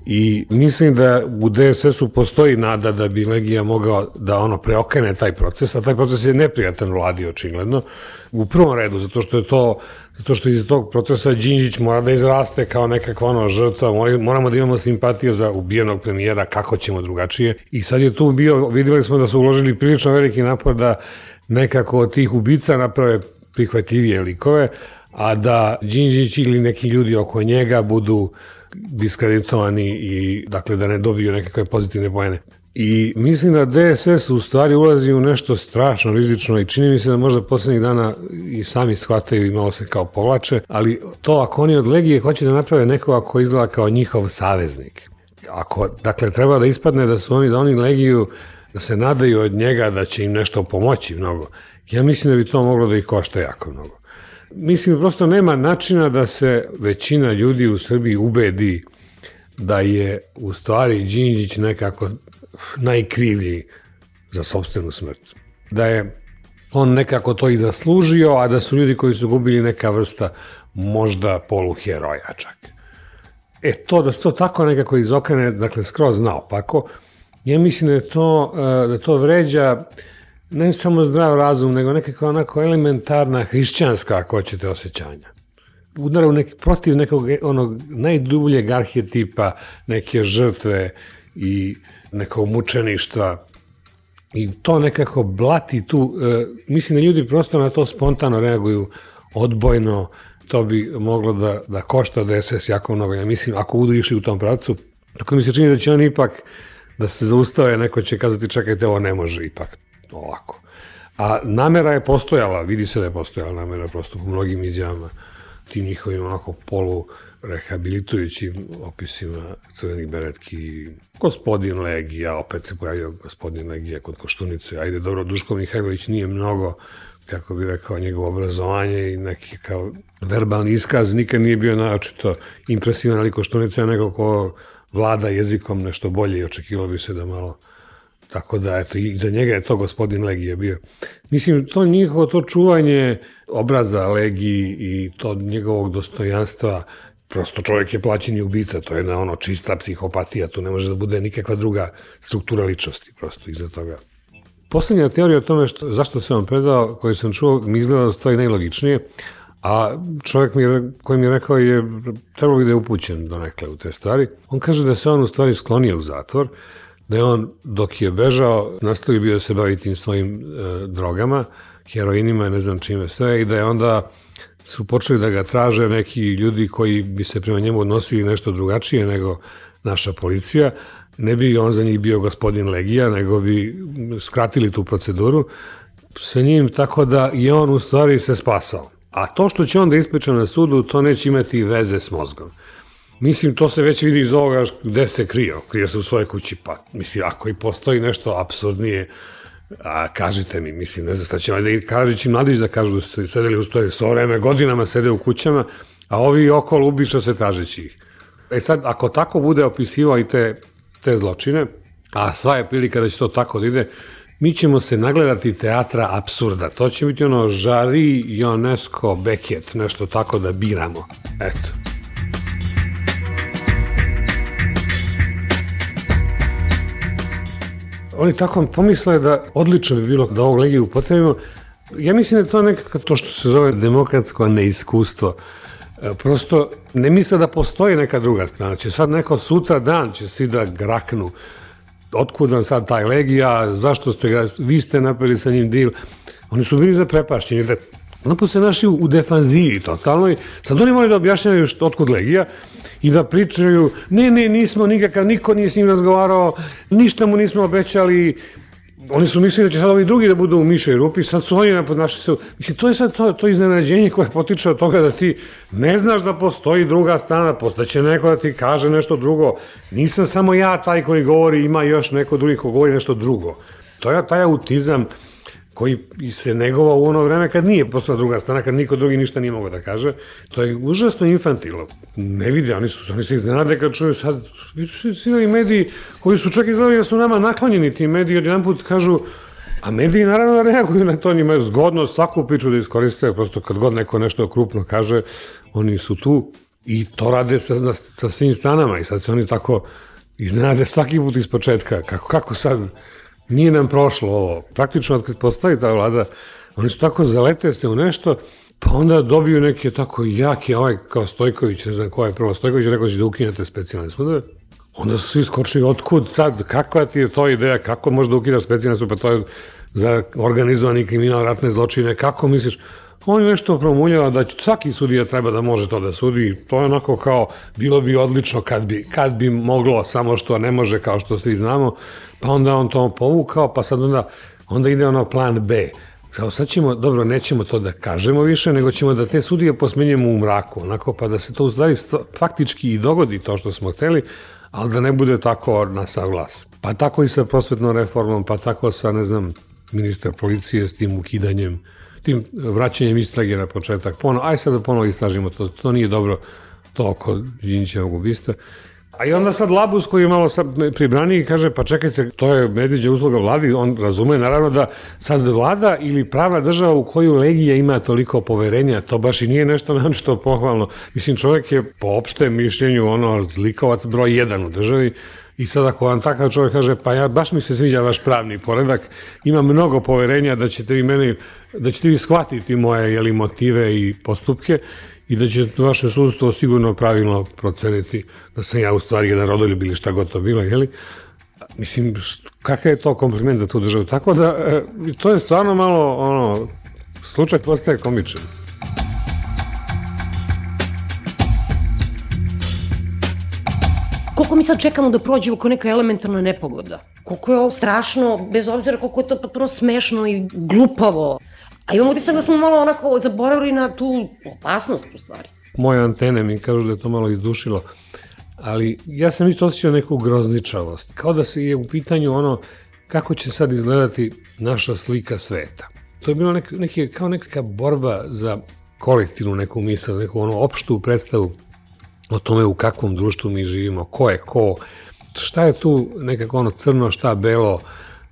i mislim da u DSS-u postoji nada da bi Legija mogao da ono preokrene taj proces, a taj proces je neprijatan vladi očigledno. U prvom redu, zato što je to zato što iz tog procesa Đinđić mora da izraste kao nekakva ono žrtva, moramo da imamo simpatiju za ubijenog premijera, kako ćemo drugačije. I sad je tu bio, videli smo da su uložili prilično veliki napor da nekako od tih ubica naprave prihvatljivije likove, a da Đinđić ili neki ljudi oko njega budu diskreditovani i dakle da ne dobiju nekakve pozitivne pojene. I mislim da DSS u stvari ulazi u nešto strašno rizično i čini mi se da možda poslednjih dana i sami shvataju i malo se kao povlače, ali to ako oni od Legije hoće da naprave nekoga ko izgleda kao njihov saveznik. Ako, dakle, treba da ispadne da su oni, da oni Legiju, da se nadaju od njega da će im nešto pomoći mnogo. Ja mislim da bi to moglo da ih košta jako mnogo. Mislim, prosto nema načina da se većina ljudi u Srbiji ubedi da je u stvari Đinđić nekako najkrivlji za sobstvenu smrt. Da je on nekako to i zaslužio, a da su ljudi koji su gubili neka vrsta možda poluheroja čak. E, to da se to tako nekako izokrene, dakle, skroz naopako, ja mislim da je to, da to vređa ne samo zdrav razum, nego nekako onako elementarna hrišćanska, ako hoćete, osjećanja. Udara u neki, protiv nekog onog najdubljeg arhetipa, neke žrtve i nekog mučeništva i to nekako blati tu, e, mislim da ljudi prosto na to spontano reaguju odbojno, to bi moglo da, da košta DSS jako mnogo. Ja mislim, ako budu išli u tom pravcu, tako mi se čini da će on ipak da se zaustave, neko će kazati čekajte, ovo ne može ipak ovako. A namera je postojala, vidi se da je postojala namera prosto po mnogim izjavama, tim njihovim onako polu rehabilitujućim opisima crvenih beretki, gospodin Legija, opet se pojavio gospodin Legija kod Koštunice, ajde dobro, Duško Mihajlović nije mnogo, kako bi rekao, njegovo obrazovanje i neki kao verbalni iskaz nikad nije bio naočito impresivan, ali Koštunica je neko ko vlada jezikom nešto bolje i očekivalo bi se da malo Tako da, eto, i za njega je to gospodin Legije bio. Mislim, to njihovo, to čuvanje obraza Legiji i to njegovog dostojanstva, prosto čovjek je plaćeni ubica, to je na ono čista psihopatija, tu ne može da bude nikakva druga struktura ličnosti, prosto iza toga. Poslednja teorija o tome što, zašto se on predao, koju sam čuo, mi izgleda da stoji najlogičnije, a čovjek mi koji mi je rekao je, trebalo bi da je upućen do nekle u te stvari. On kaže da se on u stvari sklonio u zatvor, da je on dok je bežao nastavio bio da se bavi tim svojim e, drogama, heroinima, ne znam čime sve i da je onda su počeli da ga traže neki ljudi koji bi se prema njemu odnosili nešto drugačije nego naša policija, ne bi on za njih bio gospodin Legija, nego bi skratili tu proceduru sa njim, tako da i on u stvari se spasao. A to što će on da ispriča na sudu, to neće imati veze s mozgom. Mislim, to se već vidi iz ovoga gde se krio. Krije se u svojoj kući, pa mislim, ako i postoji nešto absurdnije, a kažite mi, mislim, ne znam šta će da i Karadžić i Mladić da kažu da su sedeli u stvari svo vreme, godinama sede u kućama, a ovi okolo ubiša se tražeći ih. E sad, ako tako bude opisivao i te, te zločine, a sva je prilika da će to tako da ide, mi ćemo se nagledati teatra absurda. To će biti ono Žari, Ionesco, Beckett, nešto tako da biramo. Eto. Oni tako pomisle da odlično bi bilo da ovog legiju upotrebimo. Ja mislim da je to nekako to što se zove demokratsko neiskustvo. E, prosto ne misle da postoji neka druga strana. Će sad neko sutra dan će svi da graknu. otkud vam sad taj legija, zašto ste ga, vi ste napravili sa njim dil. Oni su bili zaprepašćeni, da Napod se našli u defanziji totalnoj, sad oni moraju da objašnjaju što, otkud legija i da pričaju, ne, ne, nismo nikakav, niko nije s njim razgovarao, ništa mu nismo obećali, oni su mislili da će sad ovi drugi da budu u mišoj rupi, sad su oni napod našli se. Mislim, to je sad to, to iznenađenje koje potiče od toga da ti ne znaš da postoji druga strana, da će neko da ti kaže nešto drugo. Nisam samo ja taj koji govori, ima još neko drugi ko govori nešto drugo. To je taj autizam koji se negovao u ono vreme kad nije postala druga strana, kad niko drugi ništa nije mogao da kaže. To je užasno infantilno. Ne vide, oni su, oni se iznenade kad čuju sad, svi ovi mediji koji su čak izgledali da su nama naklonjeni ti mediji, jedan put kažu, a mediji naravno da reaguju na to, njima je zgodno svaku priču da iskoriste, prosto kad god neko nešto krupno kaže, oni su tu i to rade sa, na, sa svim stranama i sad se oni tako iznenade svaki put iz početka, kako, kako sad Nije nam prošlo ovo. Praktično, od kad postavi ta vlada, oni su tako zalete se u nešto, pa onda dobiju neke tako jake, ovaj kao Stojković, ne znam ko je prvo, Stojković rekao da će da ukinete specijalne sudove, onda su svi skočili, otkud sad, kakva ti je to ideja, kako možda ukidaš specijalne sudove, pa to je za organizovani kriminal, ratne zločine, kako misliš, on je nešto promuljava da će, svaki sudija treba da može to da sudi, to je onako kao, bilo bi odlično kad bi, kad bi moglo, samo što ne može, kao što svi znamo, pa onda on to povukao, pa sad onda, onda ide ono plan B. Kao sad ćemo, dobro, nećemo to da kažemo više, nego ćemo da te sudije posmenjemo u mraku, onako, pa da se to u faktički i dogodi to što smo hteli, ali da ne bude tako na sav glas. Pa tako i sa prosvetnom reformom, pa tako sa, ne znam, ministar policije s tim ukidanjem, tim vraćanjem istrage na početak. Pono, aj sad da ponovo istražimo to, to nije dobro, to oko Đinjićevog ubista. A i onda sad Labus koji je malo sad pribrani i kaže pa čekajte, to je medveđa usluga vladi, on razume naravno da sad vlada ili pravna država u koju legija ima toliko poverenja, to baš i nije nešto na što pohvalno. Mislim, čovjek je po opštem mišljenju ono zlikovac broj jedan u državi I sad ako vam takav čovjek kaže, pa ja baš mi se sviđa vaš pravni poredak, ima mnogo poverenja da ćete vi meni, da ćete vi shvatiti moje jeli, motive i postupke i da će vaše sudstvo sigurno pravilno proceniti da sam ja u stvari jedan rodoljub ili šta god to bilo, jeli? Mislim, kakav je to kompliment za tu državu? Tako da, e, to je stvarno malo, ono, slučaj postaje komičan. Koliko mi sad čekamo da prođe oko neka elementarna nepogoda? Koliko je ovo strašno, bez obzira koliko je to potpuno smešno i glupavo. A imam utisak da smo malo onako zaboravili na tu opasnost u stvari. Moje antene mi kažu da je to malo izdušilo, ali ja sam isto osjećao neku grozničavost. Kao da se je u pitanju ono kako će sad izgledati naša slika sveta. To je bilo nek, neke, kao nekakva borba za kolektivnu neku misl, neku ono opštu predstavu o tome u kakvom društvu mi živimo, ko je ko, šta je tu nekako ono crno, šta belo,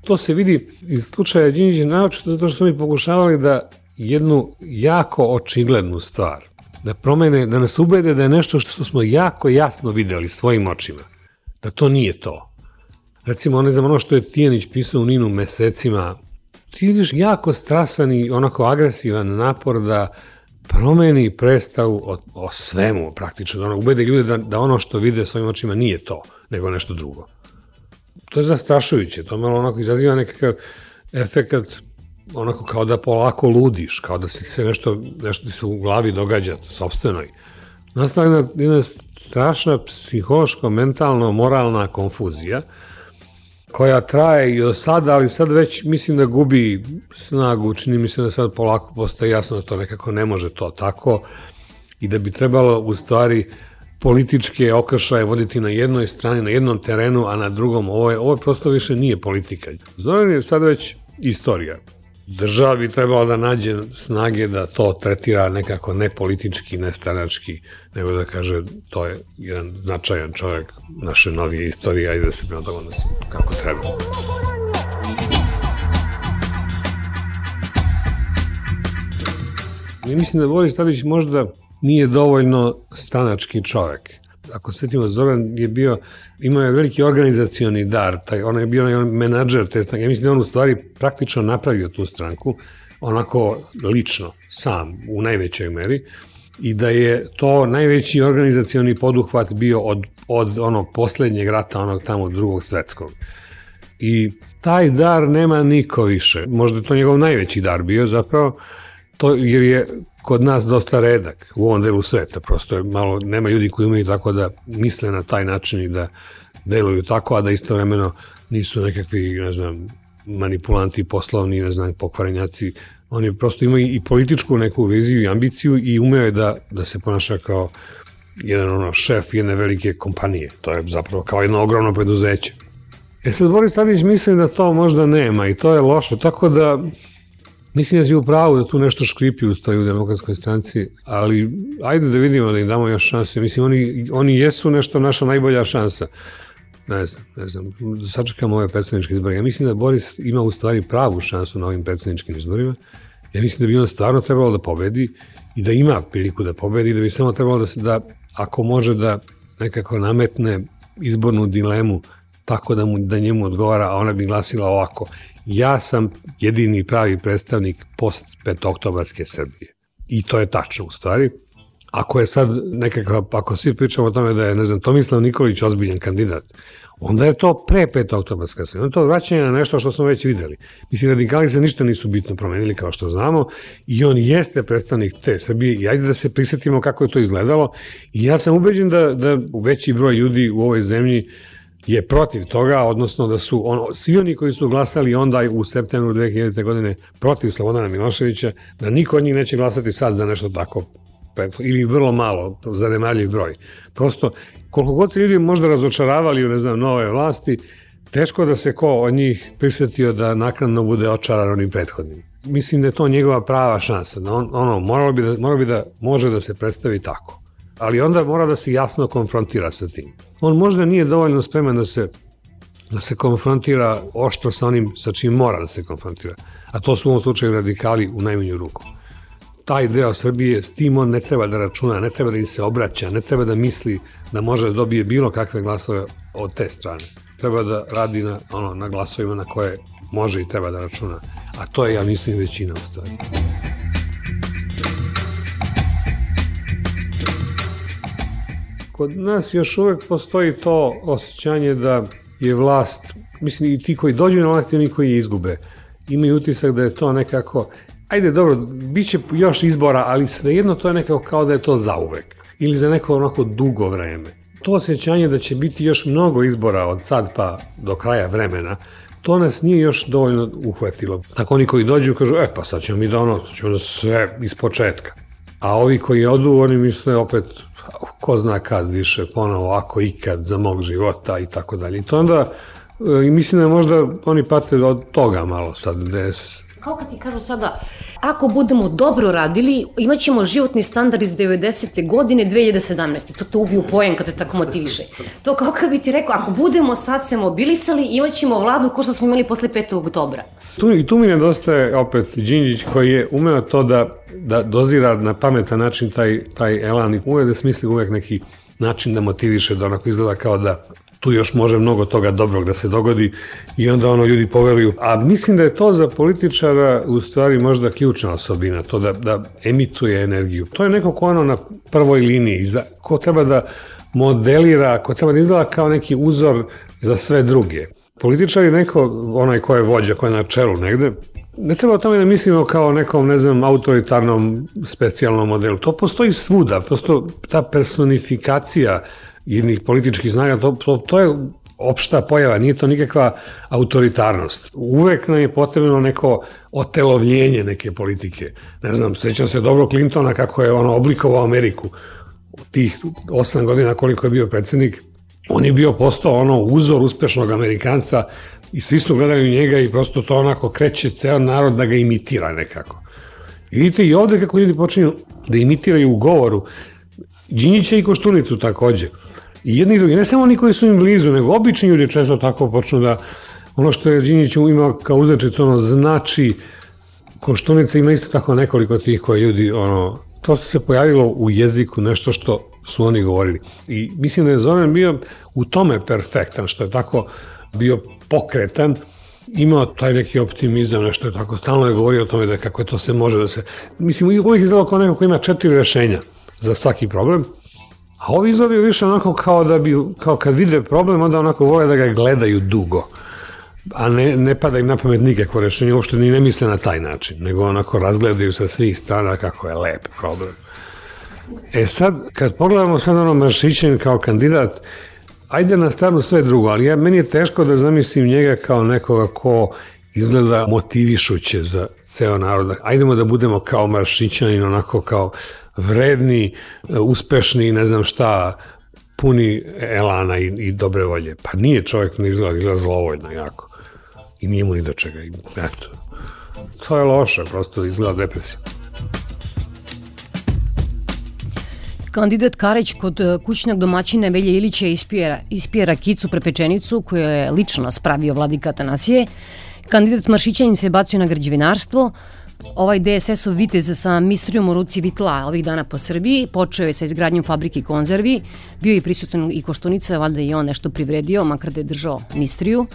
To se vidi iz slučaja Đinđića naočito zato što su mi pokušavali da jednu jako očiglednu stvar, da promene, da nas ubede da je nešto što smo jako jasno videli svojim očima, da to nije to. Recimo, ne znam, ono što je Tijanić pisao u Ninu mesecima, ti vidiš jako strasan i onako agresivan napor da promeni predstavu o, o svemu praktično, da ono, ubede ljude da, da ono što vide svojim očima nije to, nego nešto drugo to je zastrašujuće, to malo onako izaziva nekakav efekat onako kao da polako ludiš, kao da se nešto, nešto ti se u glavi događa, sobstvenoj. Nastala jedna, jedna strašna psihološko, mentalno, moralna konfuzija, koja traje i od sada, ali sad već mislim da gubi snagu, čini mi se da sad polako postaje jasno da to nekako ne može to tako i da bi trebalo u stvari uh, političke okršaje voditi na jednoj strani, na jednom terenu, a na drugom ovo je, ovo je prosto više nije politika. Zoran je sad već istorija. Država bi trebala da nađe snage da to tretira nekako ne politički, ne stranački, nego da kaže to je jedan značajan čovjek naše novije istorije, ajde da se prema toga odnosi kako treba. I mislim da Boris Tadić možda nije dovoljno stanački čovek. Ako setimo, Zoran je bio, imao je veliki organizacioni dar, taj, on je bio onaj menadžer te stranke. Ja mislim da on u stvari praktično napravio tu stranku, onako lično, sam, u najvećoj meri, i da je to najveći organizacioni poduhvat bio od, od ono poslednjeg rata, onog tamo drugog svetskog. I taj dar nema niko više. Možda je to njegov najveći dar bio zapravo, to, jer je kod nas dosta redak u ovom delu sveta. Prosto je malo, nema ljudi koji umeju tako da misle na taj način i da deluju tako, a da istovremeno nisu nekakvi, ne znam, manipulanti poslovni, ne znam, pokvarenjaci. Oni prosto imaju i političku neku viziju i ambiciju i umeo je da, da se ponaša kao jedan ono, šef jedne velike kompanije. To je zapravo kao jedno ogromno preduzeće. E sad Boris Tadić misli da to možda nema i to je loše, tako da mislim da si u pravu da tu nešto škripi u stoji u demokratskoj stranci, ali ajde da vidimo da im damo još šanse. Mislim, oni, oni jesu nešto naša najbolja šansa. Ne znam, ne znam, sačekamo ove predsedničke izbore. Ja mislim da Boris ima u stvari pravu šansu na ovim predsedničkim izborima. Ja mislim da bi on stvarno trebalo da pobedi i da ima priliku da pobedi, da bi samo trebalo da se da, ako može da nekako nametne izbornu dilemu tako da, mu, da njemu odgovara, a ona bi glasila ovako. Ja sam jedini pravi predstavnik post petoktobarske Srbije. I to je tačno u stvari. Ako je sad nekakav, ako svi pričamo o tome da je, ne znam, Tomislav Nikolić ozbiljan kandidat, onda je to pre 5. oktobarska Srbija. Onda je to vraćanje na nešto što smo već videli. Mislim, radikali se ništa nisu bitno promenili, kao što znamo, i on jeste predstavnik te Srbije i ajde da se prisetimo kako je to izgledalo. I ja sam ubeđen da, da veći broj ljudi u ovoj zemlji je protiv toga, odnosno da su ono, svi oni koji su glasali onda u septembru 2000. godine protiv Slobodana Miloševića, da niko od njih neće glasati sad za nešto tako ili vrlo malo, zanemarljiv broj. Prosto, koliko god se ljudi možda razočaravali u, ne znam, nove vlasti, teško da se ko od njih prisetio da nakladno bude očaran onim prethodnim. Mislim da je to njegova prava šansa. Da on, ono, moralo bi da, moralo bi da može da se predstavi tako. Ali onda mora da se jasno konfrontira sa tim. On možda nije dovoljno spreman da se da se konfrontira oštro sa onim sa čim mora da se konfrontira. A to su u ovom slučaju radikali u najmanju ruku taj deo Srbije, s tim on ne treba da računa, ne treba da im se obraća, ne treba da misli da može da dobije bilo kakve glasove od te strane. Treba da radi na, ono, na glasovima na koje može i treba da računa. A to je, ja mislim, većina u stvari. Kod nas još uvek postoji to osjećanje da je vlast, mislim i ti koji dođu na vlast i oni koji je izgube, imaju utisak da je to nekako ajde dobro, bit će još izbora, ali svejedno to je nekako kao da je to zauvek ili za neko onako dugo vreme. To osjećanje da će biti još mnogo izbora od sad pa do kraja vremena, to nas nije još dovoljno uhvatilo. Tako oni koji dođu kažu, e pa sad ćemo mi da ono, sad ćemo da sve iz početka. A ovi koji odu, oni misle opet, ko zna kad više, ponovo, ako ikad za mog života i tako dalje. I to onda, e, i mislim da možda oni pate od toga malo sad, gde kao kad ti kažu sada, ako budemo dobro radili, imat ćemo životni standard iz 90. godine 2017. To te ubiju pojem kad te tako motiviše. To kao kad bi ti rekao, ako budemo sad se mobilisali, imat ćemo vladu ko što smo imali posle 5. oktobra. Tu, I tu mi nedostaje opet Đinđić koji je umeo to da, da dozira na pametan način taj, taj elan i uvek da smisli uvek neki način da motiviše, da onako izgleda kao da tu još može mnogo toga dobrog da se dogodi i onda ono ljudi poveruju. A mislim da je to za političara u stvari možda ključna osobina, to da, da emituje energiju. To je neko ko ono na prvoj liniji, ko treba da modelira, ko treba da izgleda kao neki uzor za sve druge. Političar je neko, onaj ko je vođa, ko je na čelu negde, ne treba o tome da mislimo kao nekom, ne znam, autoritarnom specijalnom modelu. To postoji svuda, prosto ta personifikacija jednih političkih snaga, to, to, to je opšta pojava, nije to nikakva autoritarnost. Uvek nam je potrebno neko otelovljenje neke politike. Ne znam, sećam se dobro Clintona kako je ono oblikovao Ameriku tih osam godina koliko je bio predsednik, on je bio postao ono uzor uspešnog Amerikanca i svi su gledali u njega i prosto to onako kreće ceo narod da ga imitira nekako. I vidite i ovde kako ljudi počinju da imitiraju u govoru, Đinjića i Koštunicu takođe. I jedni i drugi, ne samo oni koji su im blizu, nego obični ljudi često tako počnu da ono što je Đinjić imao kao uzrečicu, ono znači Koštunica ima isto tako nekoliko tih koji ljudi, ono, to se pojavilo u jeziku nešto što su oni govorili. I mislim da je Zoran bio u tome perfektan, što je tako bio pokretan, imao taj neki optimizam, nešto je tako, stalno je govorio o tome da kako to se može da se... Mislim, uvijek izgledao kao neko ko ima četiri rešenja za svaki problem, A ovi izgledaju više onako kao da bi, kao kad vide problem, onda onako vole da ga gledaju dugo. a ne, ne pada im na pamet nikakvo rešenje, uopšte ni ne misle na taj način, nego onako razgledaju sa svih strana kako je lep problem. E sad, kad pogledamo sad ono Maršićen kao kandidat, ajde na stranu sve drugo, ali ja, meni je teško da zamislim njega kao nekoga ko izgleda motivišuće za ceo narod. Ajdemo da budemo kao Maršićanin, onako kao vredni, uspešni, ne znam šta, puni elana i, i dobre volje. Pa nije čovjek ne izgleda, izgleda zlovoljno jako. I nije mu ni do čega. I, eto. To je loše, prosto izgleda depresija. Kandidat Karić kod e, kućnog domaćina Velje Ilića ispije, ispije rakicu prepečenicu koju je lično spravio vladika Tanasije. Kandidat Maršićanin se bacio na građevinarstvo, Ovaj DSS-ov vitez sa mistrijom u ruci vitla ovih dana po Srbiji počeo je sa izgradnjom fabrike konzervi, bio je prisutan i Koštunica, valjda i on nešto privredio, makar da je držao mistriju.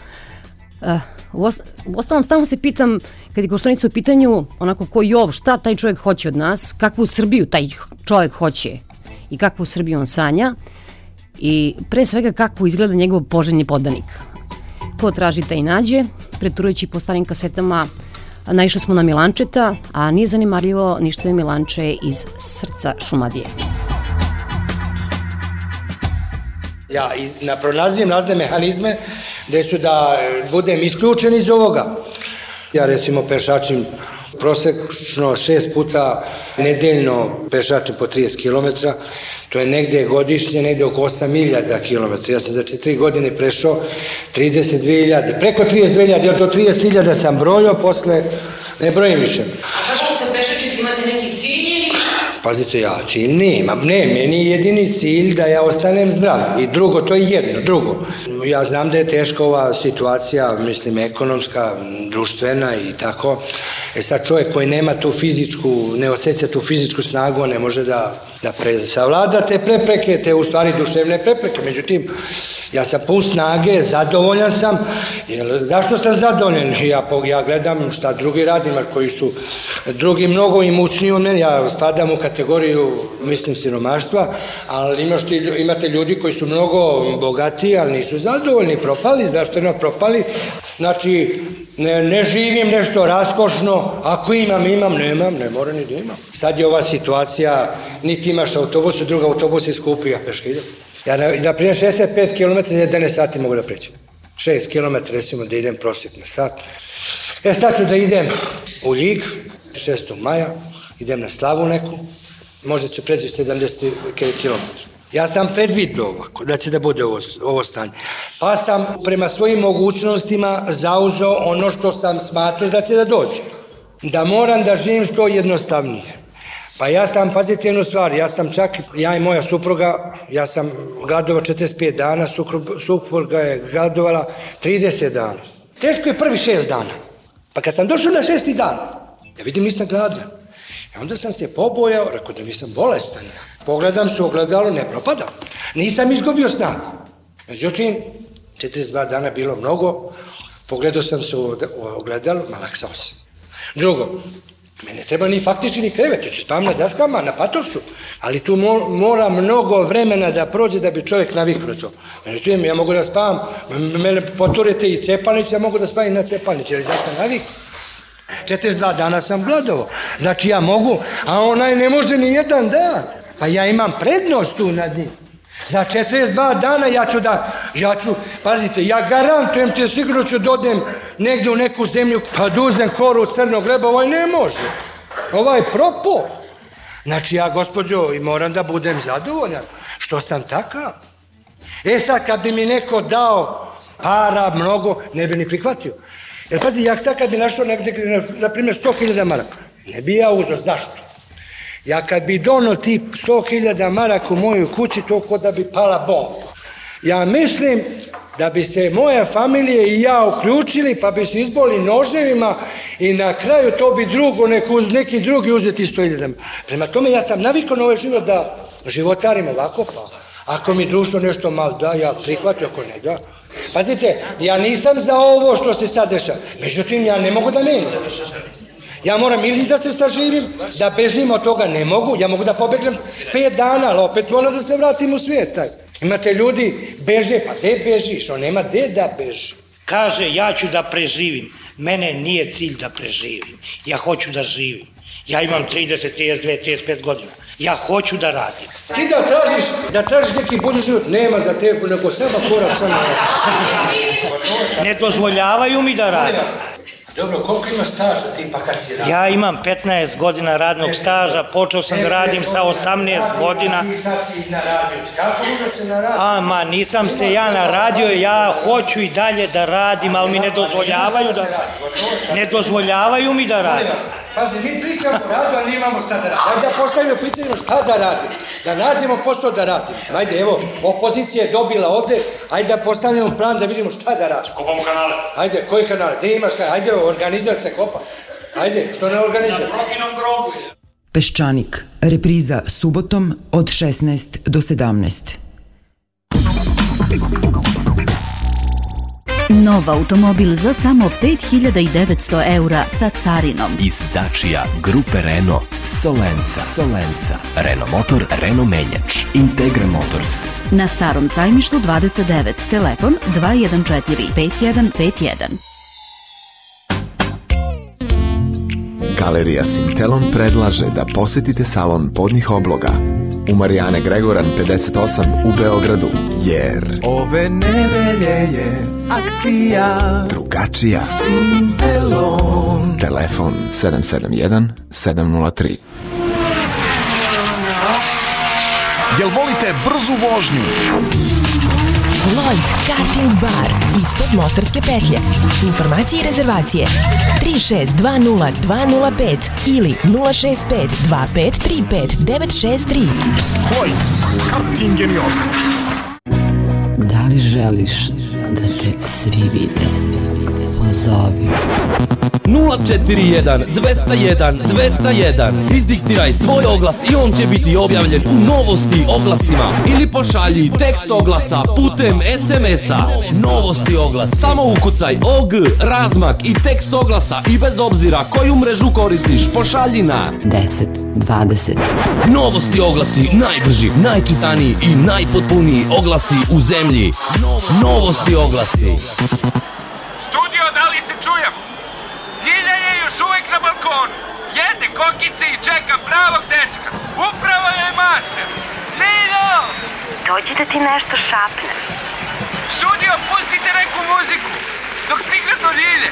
Uh, u, ostalom, stavno se pitam, kad je Koštunica u pitanju, onako ko Jov, šta taj čovjek hoće od nas, kakvu Srbiju taj čovjek hoće i kakvu Srbiju on sanja i pre svega kakvu izgleda njegov poželjni podanik. Ko traži taj nađe, preturujući po starim kasetama Naišli smo na Milančeta, a nije zanimarljivo ništa je Milanče iz srca Šumadije. Ja pronalazim razne mehanizme gde su da budem isključen iz ovoga. Ja recimo pešačim prosečno šest puta nedeljno pešačim po 30 km, to je negde godišnje, negde oko 8000 km. Ja sam za 4 godine prešao 32.000, preko 32.000, jer do 30.000 sam brojio, posle ne brojim više. A kako se pešačite, imate neki cilj ili? Pazite, ja cilj nemam, ne, meni je jedini cilj da ja ostanem zdrav i drugo, to je jedno, drugo. Ja znam da je teška ova situacija, mislim, ekonomska, društvena i tako. E sad čovjek koji nema tu fizičku, ne osjeća tu fizičku snagu, ne može da da pre, savlada te prepreke, te u stvari duševne prepreke. Međutim, ja sam pun snage, zadovoljan sam. Jer, zašto sam zadovoljan? Ja, ja gledam šta drugi radim, koji su drugi mnogo imućniji od mene. Ja spadam u kategoriju, mislim, siromaštva, ali imaš ti, imate ljudi koji su mnogo bogatiji, ali nisu zadovoljni, propali, zdravstveno propali. Znači, ne, ne živim nešto raskošno, ako imam, imam, nemam, ne mora ni da imam. Sad je ova situacija, niti imaš autobus, druga autobus je skupi, ja peška idem. Ja na, na primjer 65 km za 11 sati mogu da prećem. 6 km recimo da idem prosjek na sat. E sad ću da idem u Ljig, 6. maja, idem na slavu neku, možda ću preći 70 km. Ja sam predvidio ovo, da će da bude ovo, ovo stanje. Pa sam prema svojim mogućnostima zauzeo ono što sam smatrao da će da dođe. Da moram da živim što jednostavnije. Pa ja sam, pazite jednu stvar, ja sam čak, ja i moja supruga, ja sam gladovao 45 dana, supruga je gladovala 30 dana. Teško je prvi šest dana. Pa kad sam došao na šesti dan, ja vidim nisam gladan. I onda sam se pobojao, rekao da nisam bolestan. Pogledam se ogledalo, ne propadam. Nisam izgubio snagu. Međutim, 42 dana bilo mnogo, pogledao sam se u ogledalo, malaksao sam. Drugo, mene treba ni faktični ni krevet, ću spavam na daskama, na patoksu, ali tu mora mnogo vremena da prođe da bi čovjek naviknuo to. Međutim, ja mogu da spavam, mene poturete i cepalnice, ja mogu da spavam i na cepalnici, ali ja sam naviknuo. 42 dana sam gladovo. Znači ja mogu, a onaj ne može ni jedan dan. Pa ja imam prednost tu nad njim. Za 42 dana ja ću da, ja ću, pazite, ja garantujem te sigurno ću dodem da negde u neku zemlju pa duzem da koru crnog leba, ovaj ne može. Ovaj propo. Znači ja, gospođo, moram da budem zadovoljan što sam takav. E sad, kad bi mi neko dao para mnogo, ne bi ni prihvatio. Jer pazi, ja sad kad bi našao negde, na primjer, 100.000 maraka, ne bi ja uzao. Zašto? Ja kad bi dono ti 100.000 maraka u moju kući, to kod da bi pala bomba. Ja mislim da bi se moja familija i ja uključili, pa bi se izboli noževima i na kraju to bi drugo, neku, neki drugi uzeti 100.000. Prema tome ja sam navikao na ovaj život da životarim ovako, pa ako mi društvo nešto mal da, ja prihvatim, ako ne da, Pazite, ja nisam za ovo što se sad dešava. Međutim, ja ne mogu da menjam. Ja moram ili da se saživim, da bežim od toga, ne mogu. Ja mogu da pobegnem pet dana, ali opet moram da se vratim u svijet. Taj. Imate ljudi, beže, pa gde bežiš? On nema gde da beži. kaže ja ću da preživim. Mene nije cilj da preživim. Ja hoću da živim. Ja imam 30, 32, 35 godina. Ja hoću da radim. Ti da tražiš, da tražiš neki bolji život, nema za tebe, nego sama korak samo. *laughs* Ne dozvoljavaju mi da radim. Dobro, koliko ima staža ti pa kad si radio? Ja imam 15 godina radnog staža, počeo sam da radim sa 18 godina. Ti sad si na radio, kako možeš se na radio? A, ma, nisam se ja na radio, ja hoću i dalje da radim, ali mi ne dozvoljavaju da... Ne dozvoljavaju mi da radim. Pazi, mi pričamo o radu, ali imamo šta da radimo. Ajde da postavimo pitanje šta da radimo. Da nađemo posao da radimo. Ajde, evo, opozicija je dobila ovde, ajde da postavljamo plan da vidimo šta da radimo. Kopamo kanale. Ajde, koji kanale? Gde imaš kanale? Ajde, organizovat se kopa. Ajde, što ne organizuje? Na Prohinom grobu. Peščanik, repriza subotom od 16 do 17. Nov automobil za samo 5900 eura sa carinom. Iz Dacia Grupe Renault Solenca. Solenca. Renault Motor Renault Menjač. Integra Motors. Na starom sajmištu 29, telefon 214 5151. Galerija Sintelon predlaže da posetite salon podnih obloga u Marijane Gregoran 58 u Beogradu, jer Ove nedelje je akcija drugačija. Sintelon. Telefon 771 703. Jel volite brzu vožnju? Lloyd Karting Bar ispod Mostarske petlje. Informacije i rezervacije 3620 ili 065 2535 963. Floyd, karting geniozno. Da li želiš da te svi vide? Pozovi. 041 201 201 Izdiktiraj svoj oglas i on će biti objavljen u novosti oglasima ili pošalji tekst oglasa putem SMS-a. Novosti oglas. Samo ukucaj OG, razmak i tekst oglasa i bez obzira koju mrežu koristiš, pošalji na 10, 20. Novosti oglasi najbrži, najčitaniji i najpotpuniji oglasi u zemlji. Novosti oglasi. Studio, da li se čujem? Ljilja je još uvek na balkonu. Jede kokice i čeka pravog dečka. Upravo je maše. Ljiljo! Dođi da ti nešto šapne. Studio, pustite neku muziku. Dok stigne do Ljilje.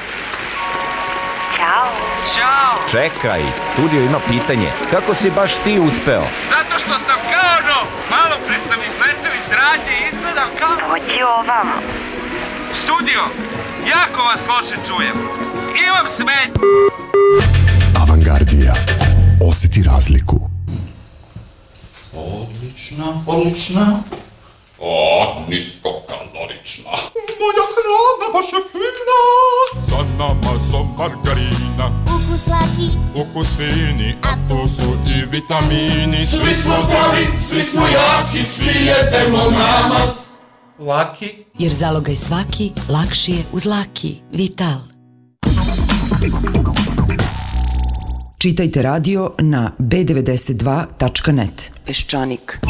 Ćao. Ćao. Čekaj, studio ima pitanje. Kako si baš ti uspeo? Zato što sam kao nov. Malo pre sam izletao iz radnje i izgledam kao... Dođi ovamo. Studio, jako vas loše čujem. Imam smetnju. Avangardija. Oseti razliku. Odlična, odlična. O, niskokalorična. Moja hrana baš je fina. Sa namazom margarina. Ukus laki, Ukus fini, a tu su i vitamini. Svi smo zdravi, svi smo jaki, svi jedemo namaz. Laki. Jer zalogaj svaki lakši je uz laki. Vital. Čitajte radio na b92.net. Peščanik.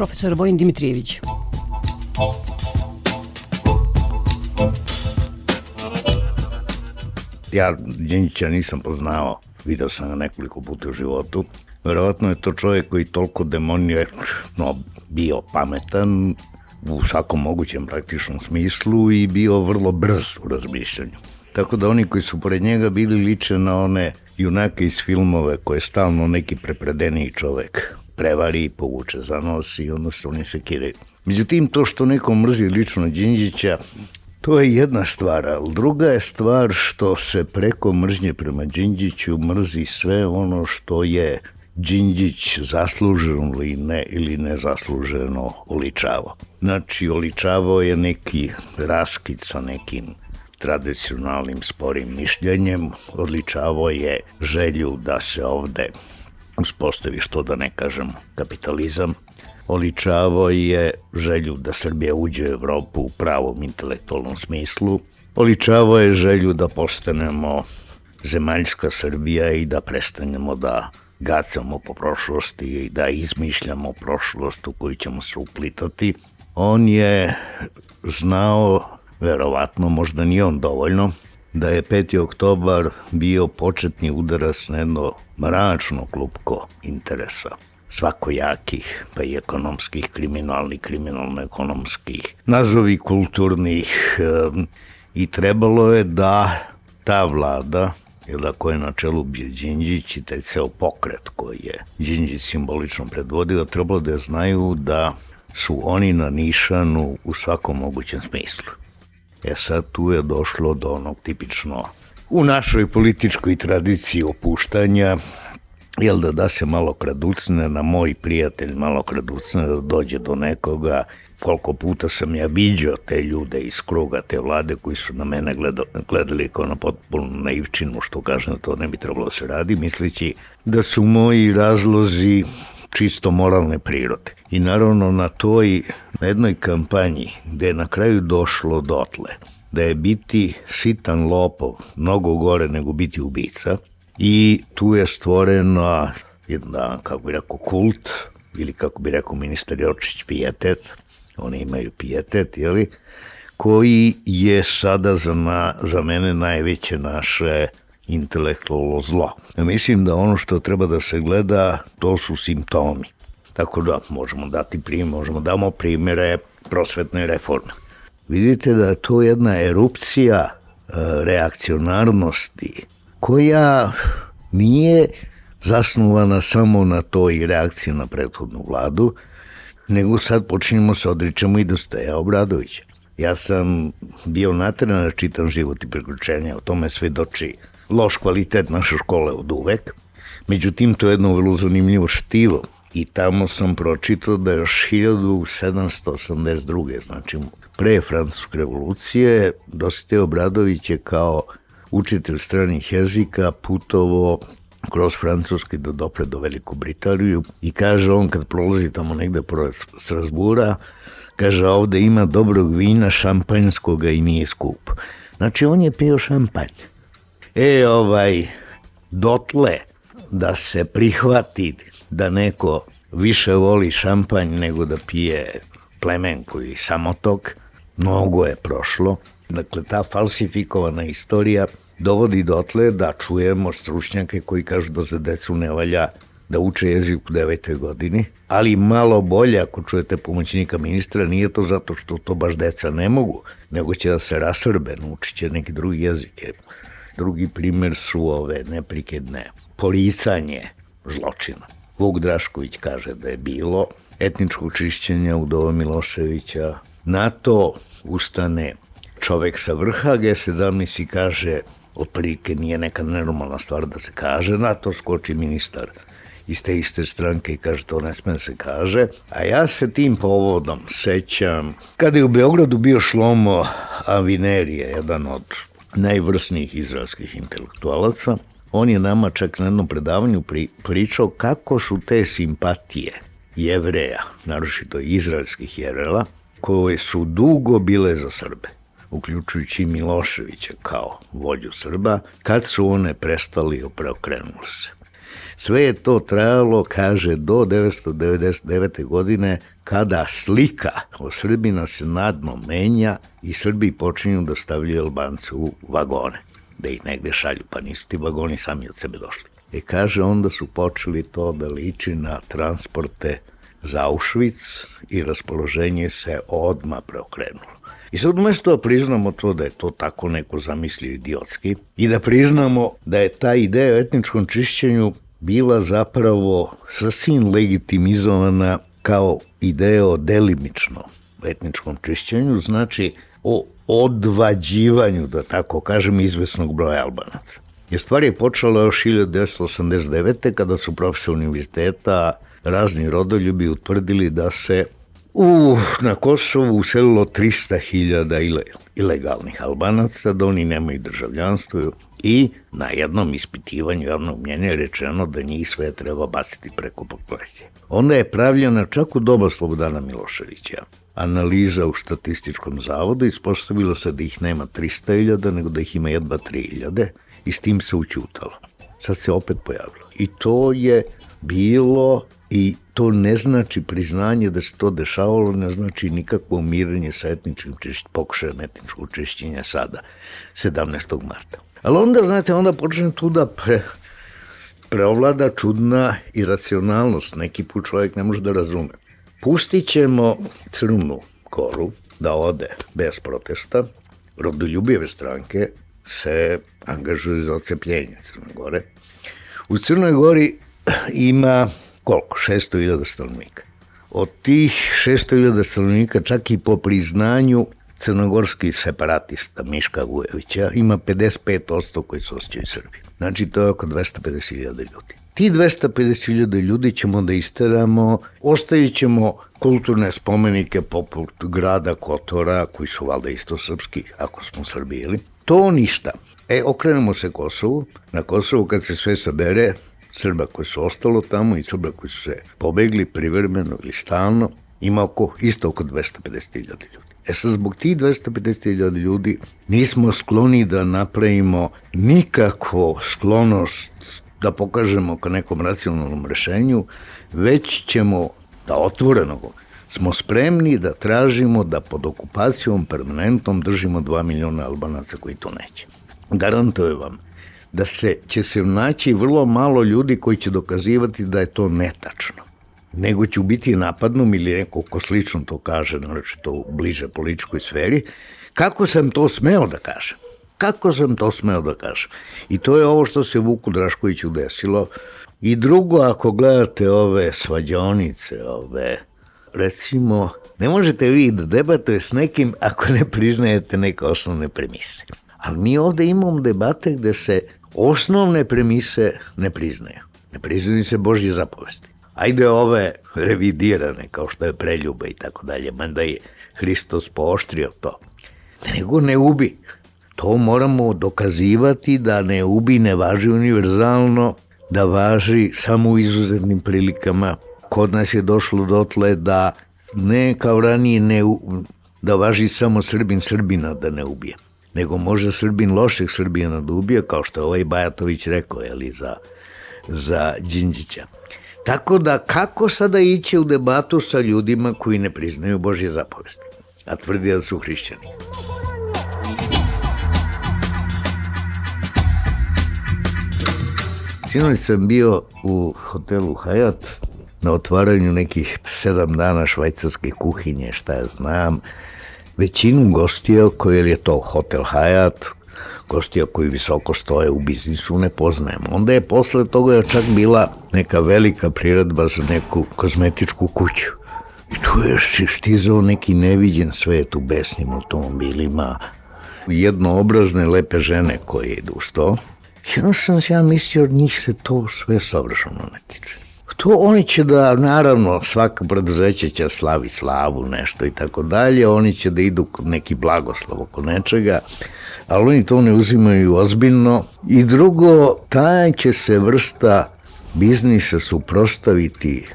Profesor Vojin Dimitrijević. Ja Đinjića nisam poznao, video sam ga nekoliko puta u životu. Verovatno je to čovjek koji toliko demonije, no, bio pametan u svakom mogućem praktičnom smislu i bio vrlo brz u razmišljanju. Tako da oni koji su pored njega bili liče na one junake iz filmove koje stalno neki prepredeniji čovek prevari povuče za nos i onda se oni sekiraju. Međutim, to što neko mrzi lično Đinđića, To je jedna stvar, ali druga je stvar što se preko mržnje prema Đinđiću mrzi sve ono što je Đinđić zasluženo ili ne ili nezasluženo oličavo. Znači, oličavo je neki raskid sa nekim tradicionalnim sporim mišljenjem, odličavo je želju da se ovde uspostavi što da ne kažem kapitalizam, oličavo je želju da Srbija uđe u Evropu u pravom intelektualnom smislu, oličavo je želju da postanemo zemaljska Srbija i da prestanemo da gacamo po prošlosti i da izmišljamo prošlost u koju ćemo se uplitati. On je znao, verovatno, možda nije on dovoljno, da je 5. oktobar bio početni udarac na jedno mračno klupko interesa svakojakih, pa i ekonomskih, kriminalnih, kriminalno-ekonomskih, nazovi kulturnih i trebalo je da ta vlada jer da ko je na čelu bio Đinđić i taj ceo pokret koji je Đinđić simbolično predvodio, trebalo da znaju da su oni na nišanu u svakom mogućem smislu. E sad tu je došlo do onog tipično u našoj političkoj tradiciji opuštanja jel da da se malo kraducne na moj prijatelj malo kraducne da dođe do nekoga koliko puta sam ja viđao te ljude iz kruga te vlade koji su na mene gledali, gledali kao na potpuno naivčinu što kažem da to ne bi trebalo da se radi misleći da su moji razlozi čisto moralne prirode. I naravno na toj, na jednoj kampanji gde je na kraju došlo dotle da je biti sitan lopov mnogo gore nego biti ubica i tu je stvorena jedna, kako bi rekao, kult ili kako bi rekao ministar Jočić, pijetet, oni imaju pijetet, jeli, koji je sada za, na, za mene najveće naše intelektualno zlo. Mislim da ono što treba da se gleda, to su simptomi. Tako da možemo dati primjer, možemo da damo primjere prosvetne reforme. Vidite da je to jedna erupcija e, reakcionarnosti koja nije zasnovana samo na toj reakciji na prethodnu vladu, nego sad počinjemo se odričamo i Dostoja Obradovića. Ja sam bio natrenan na čitam život i priključenja, o tome svedoči loš kvalitet naše škole od uvek. Međutim, to je jedno vrlo zanimljivo štivo i tamo sam pročitao da još 1782. znači pre Francuske revolucije, Dosite Obradović je kao učitelj stranih jezika putovo kroz Francuski do dopre do Veliku Britaniju i kaže on kad prolazi tamo negde pored Strasbura, kaže ovde ima dobrog vina šampanjskoga i nije skup. Znači on je pio šampanj. E, ovaj, dotle da se prihvati da neko više voli šampanj nego da pije plemenku i samotok, mnogo je prošlo. Dakle, ta falsifikovana istorija dovodi dotle da čujemo stručnjake koji kažu da za decu ne valja da uče jezik u devetoj godini, ali malo bolje ako čujete pomoćnika ministra, nije to zato što to baš deca ne mogu, nego će da se rasrbe, naučit će neki drugi jezike. Drugi primer su ove neprikedne policanje zločina. Vuk Drašković kaže da je bilo etničko čišćenje u doba Miloševića. Na to ustane čovek sa vrha G17 i kaže otprilike nije neka nenormalna stvar da se kaže, na to skoči ministar iz te iste stranke i kaže to ne sme da se kaže. A ja se tim povodom sećam kada je u Beogradu bio Šlomo Avinerije, jedan od najvrsnijih izraelskih intelektualaca, on je nama čak na jednom predavanju pri, pričao kako su te simpatije jevreja, naročito izraelskih jevrela, koje su dugo bile za Srbe uključujući Miloševića kao vođu Srba, kad su one prestali preokrenuli se. Sve je to trajalo, kaže, do 1999. godine, kada slika o Srbina se nadno menja i Srbi počinju da stavljaju Albance u vagone, da ih negde šalju, pa nisu ti vagoni sami od sebe došli. E kaže, onda su počeli to da liči na transporte za Auschwitz i raspoloženje se odma preokrenulo. I sad umesto da priznamo to da je to tako neko zamislio idiotski i da priznamo da je ta ideja o etničkom čišćenju bila zapravo sasvim legitimizovana kao ideja o delimično etničkom čišćenju, znači o odvađivanju, da tako kažem, izvesnog broja Albanaca. Je stvar je počela još 1989. kada su profesor univerziteta razni rodoljubi utvrdili da se u, na Kosovu uselilo 300.000 ilegalnih Albanaca, da oni nemaju državljanstvo i na jednom ispitivanju javnog mnjenja je rečeno da njih sve treba basiti preko populacije. Onda je pravljena čak u doba Slobodana Miloševića analiza u statističkom zavodu ispostavilo se da ih nema 300.000, nego da ih ima jedva 3.000 i s tim se učutalo. sad se opet pojavilo. I to je bilo i to ne znači priznanje da se to dešavalo, ne znači nikakvo umiranje sa etničkim čišć, pokušajem etničkog čišćenja sada, 17. marta. Ali onda, znate, onda počne tu da pre, preovlada čudna iracionalnost. Neki put čovjek ne može da razume. Pustit ćemo Crnu Goru da ode bez protesta. Rodoljubive stranke se angažuju za ocepljenje Crne Gore. U Crnoj Gori ima koliko? 600.000 stanovnika. Od tih 600.000 stanovnika, čak i po priznanju crnogorski separatista Miška Vujevića, ima 55% koji se osjećaju Srbi. Znači, to je oko 250.000 ljudi. Ti 250.000 ljudi ćemo da isteramo, ostavit ćemo kulturne spomenike poput grada Kotora, koji su valjda isto srpski, ako smo Srbijeli. To ništa. E, okrenemo se Kosovu. Na Kosovu kad se sve sabere, Srba koji su ostalo tamo i Srba koji su se pobegli privremeno ili stalno, ima oko, isto oko 250.000 ljudi. E sad, zbog tih 250.000 ljudi nismo skloni da napravimo nikakvo sklonost pokažemo ka nekom racionalnom rešenju, već ćemo da otvoreno smo spremni da tražimo da pod okupacijom permanentnom držimo 2 miliona albanaca koji to neće. Garantujem vam da se, će se naći vrlo malo ljudi koji će dokazivati da je to netačno nego ću biti napadnom ili neko ko slično to kaže, znači to bliže političkoj sferi, kako sam to smeo da kažem? Kako sam to smeo da kažem? I to je ovo što se Vuku Draškoviću desilo. I drugo, ako gledate ove svađonice, ove, recimo, ne možete vi da debatuje s nekim ako ne priznajete neke osnovne premise. Ali mi ovde imamo debate gde se osnovne premise ne priznaju. Ne priznaju se Božje zapovesti ajde ove revidirane, kao što je preljuba i tako dalje, mada je Hristos pooštrio to. Nego ne ubi. To moramo dokazivati da ne ubi ne važi univerzalno, da važi samo u izuzetnim prilikama. Kod nas je došlo dotle da ne kao ranije ne, da važi samo Srbin Srbina da ne ubije, nego može Srbin lošeg Srbina da ubije, kao što je ovaj Bajatović rekao, jeli, za, za Đinđića. Tako da kako sada iće u debatu sa ljudima koji ne priznaju Božje zapovesti, a tvrdi da su hrišćani? Sinoć sam bio u hotelu Hayat na otvaranju nekih sedam dana švajcarske kuhinje, šta ja znam. Većinu gostija, koji je to hotel Hayat, gostija koji visoko stoje u biznisu ne poznajemo. Onda je posle toga čak bila neka velika priredba za neku kozmetičku kuću. I tu je štizao neki neviđen svet u besnim automobilima, jednoobrazne lepe žene koje idu u onda sam ja mislio, njih se to sve savršeno ne tiče. To oni će da, naravno, svaka preduzeća će slavi slavu, nešto i tako dalje, oni će da idu neki blagoslov oko nečega, ali oni to ne uzimaju ozbiljno. I drugo, taj će se vrsta biznisa suprostaviti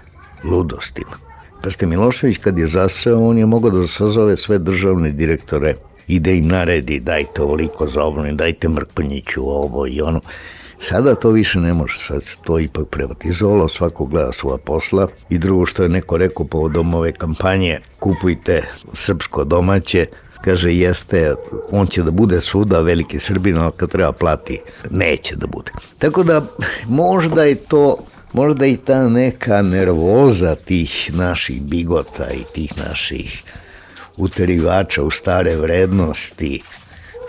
ludostima. Pa ste Milošević kad je zaseo, on je mogao da sazove sve državne direktore i da im naredi dajte ovoliko za ovo, dajte Mrkpanjiću ovo i ono. Sada to više ne može, sad se to ipak privatizovalo, svako gleda svoja posla i drugo što je neko rekao povodom ove kampanje, kupujte srpsko domaće, kaže jeste, on će da bude svuda veliki Srbin, ali kad treba plati, neće da bude. Tako da možda je to možda i ta neka nervoza tih naših bigota i tih naših uterivača u stare vrednosti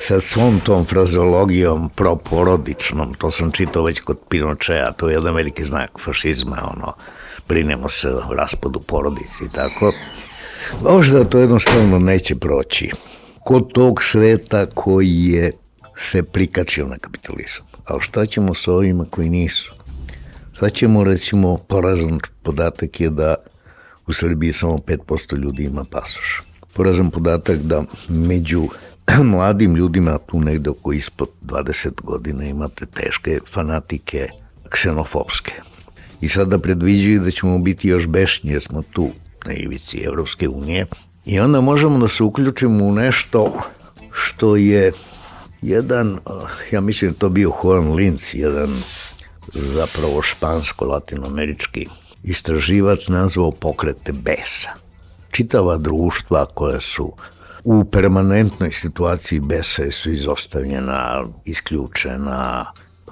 sa svom tom frazologijom proporodičnom, to sam čitao već kod Pinočeja, to je jedan veliki znak fašizma, ono, brinemo se o raspadu porodici i tako. Možda to jednostavno neće proći kod tog sveta koji je se prikačio na kapitalizam. Ali šta ćemo sa ovima koji nisu? Sad ćemo, recimo, porazan podatak je da u Srbiji samo 5% ljudi ima pasoš. Porazan podatak da među *clears throat* mladim ljudima tu negde oko ispod 20 godina imate teške fanatike ksenofobske. I sada predviđaju da ćemo biti još bešnji jer smo tu na ivici Evropske unije i onda možemo da se uključimo u nešto što je jedan, ja mislim to bio Juan Linz, jedan zapravo špansko-latinoamerički istraživač nazvao pokrete besa. Čitava društva koja su u permanentnoj situaciji besa su izostavljena, isključena,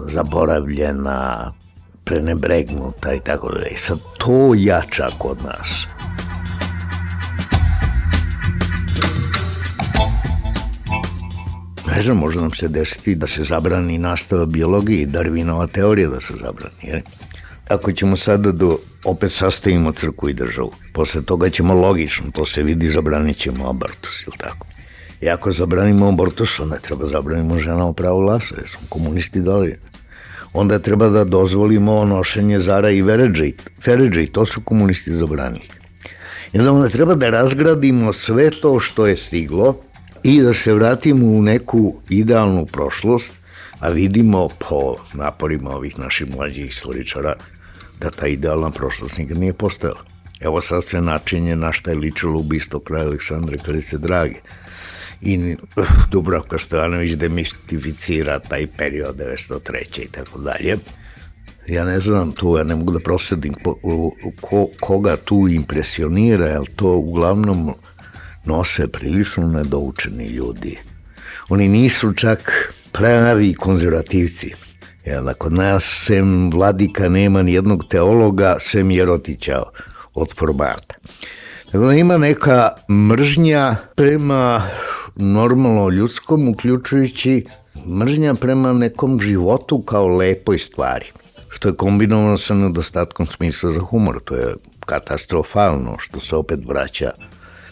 zaboravljena, prenebregnuta i tako dalje. I sad to jača kod nas. Ne znam, može nam se desiti da se zabrani nastava biologije i Darwinova teorija da se zabrani. Jer? Ako ćemo sada da opet sastavimo crku i državu, posle toga ćemo logično, to se vidi, zabranit ćemo abortus, ili tako? I ako zabranimo abortus, onda treba zabranimo ženama pravo glasa, jer smo komunisti dali. Onda treba da dozvolimo nošenje zara i veređe, feređe, i to su komunisti zabranili. I onda treba da razgradimo sve to što je stiglo, i da se vratimo u neku idealnu prošlost, a vidimo po naporima ovih naših mlađih istoričara da ta idealna prošlost nikad nije postojala. Evo sad sve načinje na šta je ličilo ubistvo kraja Aleksandra Kalice Drage. I uh, Dubravka Stojanović demistificira taj period 903. i tako dalje. Ja ne znam tu, ja ne mogu da prosledim ko, koga tu impresionira, jer to uglavnom nose prilično nedoučeni ljudi. Oni nisu čak pravi konzervativci. Jel, kod nas sem vladika nema ni jednog teologa sem Jerotića od formata. Tako da ima neka mržnja prema normalno ljudskom, uključujući mržnja prema nekom životu kao lepoj stvari, što je kombinovano sa nedostatkom smisla za humor. To je katastrofalno što se opet vraća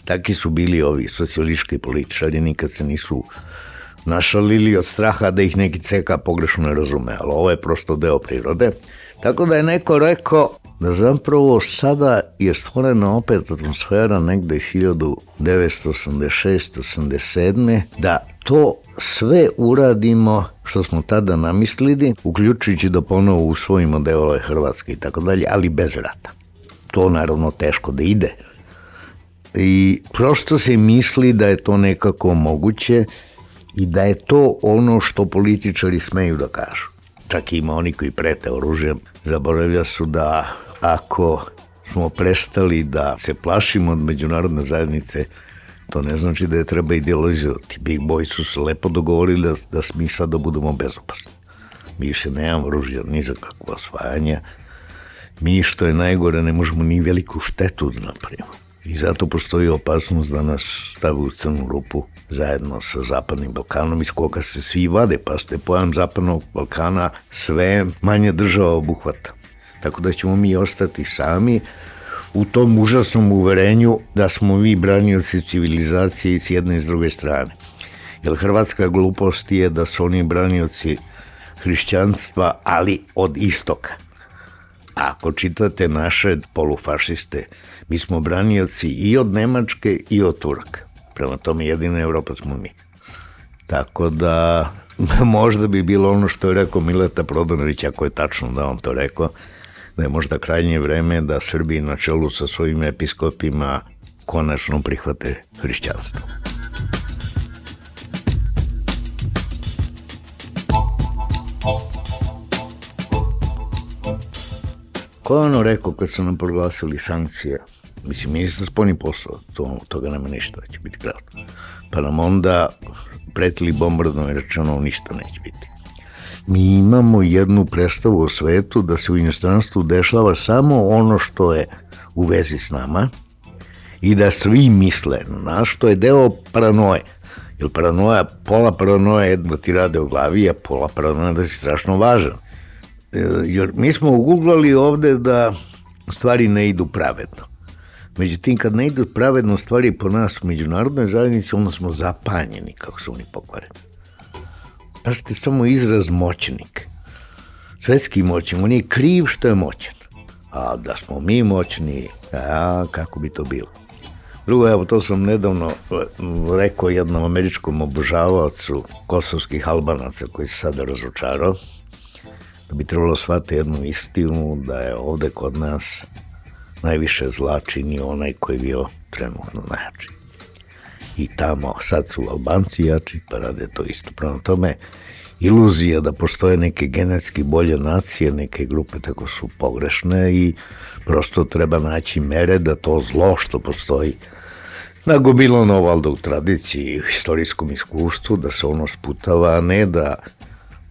Taki su bili ovi socijališki političari, nikad se nisu našalili od straha da ih neki ceka pogrešno ne razume, ali ovo je prosto deo prirode. Tako da je neko rekao da zapravo sada je stvorena opet atmosfera negde 1986-87. da to sve uradimo što smo tada namislili, uključujući da ponovo usvojimo delove Hrvatske i tako dalje, ali bez rata. To naravno teško da ide, i prosto se misli da je to nekako moguće i da je to ono što političari smeju da kažu. Čak ima oni koji prete oružjem. Zaboravlja su da ako smo prestali da se plašimo od međunarodne zajednice, to ne znači da je treba idealizovati. Big Boys su se lepo dogovorili da, da mi sada budemo bezopasni. Mi više nemamo oružja ni za kakvo osvajanje. Mi, što je najgore, ne možemo ni veliku štetu da napravimo. I zato postoji opasnost da nas stavu u crnu rupu zajedno sa Zapadnim Balkanom iz koga se svi vade, pa ste pojam Zapadnog Balkana sve manje država obuhvata. Tako da ćemo mi ostati sami u tom užasnom uverenju da smo mi branioci civilizacije s jedne i s druge strane. Jer hrvatska glupost je da su oni branioci hrišćanstva, ali od istoka. Ako čitate naše polufašiste, mi smo branioci i od Nemačke i od Turaka. Prema tome jedina Evropa smo mi. Tako da *laughs* možda bi bilo ono što je rekao Mileta Prodanović, ako je tačno da on to rekao, da je možda krajnje vreme da Srbiji na čelu sa svojim episkopima konačno prihvate hrišćanstvo. Ko je ono rekao kad su nam proglasili sankcije? Mislim, ministar spolni posao, to, toga nema ništa, će biti kratko. Pa nam onda pretili bombardom i rečeno ništa neće biti. Mi imamo jednu predstavu o svetu da se u inostranstvu dešava samo ono što je u vezi s nama i da svi misle na što je deo paranoje. Jer paranoja, pola paranoja je da ti rade u glavi, a pola paranoja da si strašno važan. E, jer mi smo uguglali ovde da stvari ne idu pravedno. Međutim, kad ne idu pravedno stvari po nas u međunarodnoj zajednici, onda smo zapanjeni kako su oni pokvareni. Pazite, samo izraz moćnik. Svetski moćnik, on je kriv što je moćan. A da smo mi moćni, a kako bi to bilo? Drugo, evo, to sam nedavno e, rekao jednom američkom obožavaocu kosovskih albanaca koji se sada razočarao, bi trebalo shvati jednu istinu da je ovde kod nas najviše zla čini onaj koji je bio trenutno najjači. I tamo sad su Albanci jači, pa rade to isto. Prema tome, iluzija da postoje neke genetski bolje nacije, neke grupe tako su pogrešne i prosto treba naći mere da to zlo što postoji nagomilano valjda u tradiciji i istorijskom iskustvu, da se ono sputava, a ne da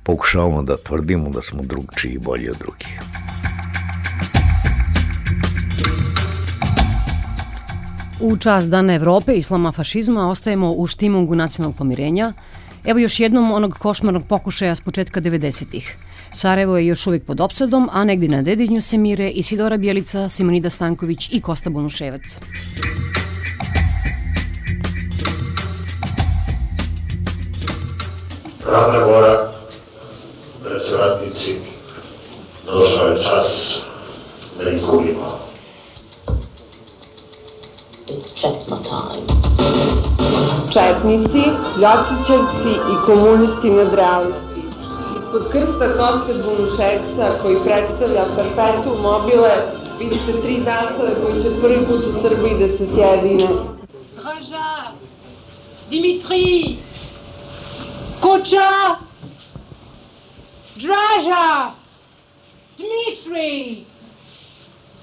pokušavamo da tvrdimo da smo drugčiji i bolji od drugih. U čast Dana Evrope, islama, fašizma ostajemo u štimungu nacionalnog pomirenja. Evo još jednom onog košmarnog pokušaja s početka 90-ih. Sarajevo je još uvijek pod opsadom, a negdje na Dedinju se mire Isidora Bjelica, Simonida Stanković i Kosta Bunuševac. Ravna Gora, braće ratnici, došao je čas da izgubimo. Četnici, Ljotićevci i komunisti nadrealisti. Ispod krsta Koste Bunuševca, koji predstavlja perpetu mobile, vidite tri zastave koji će prvi put u Srbiji da se sjedine. Draža, Dimitri, Kuča, Draža, Dmitri,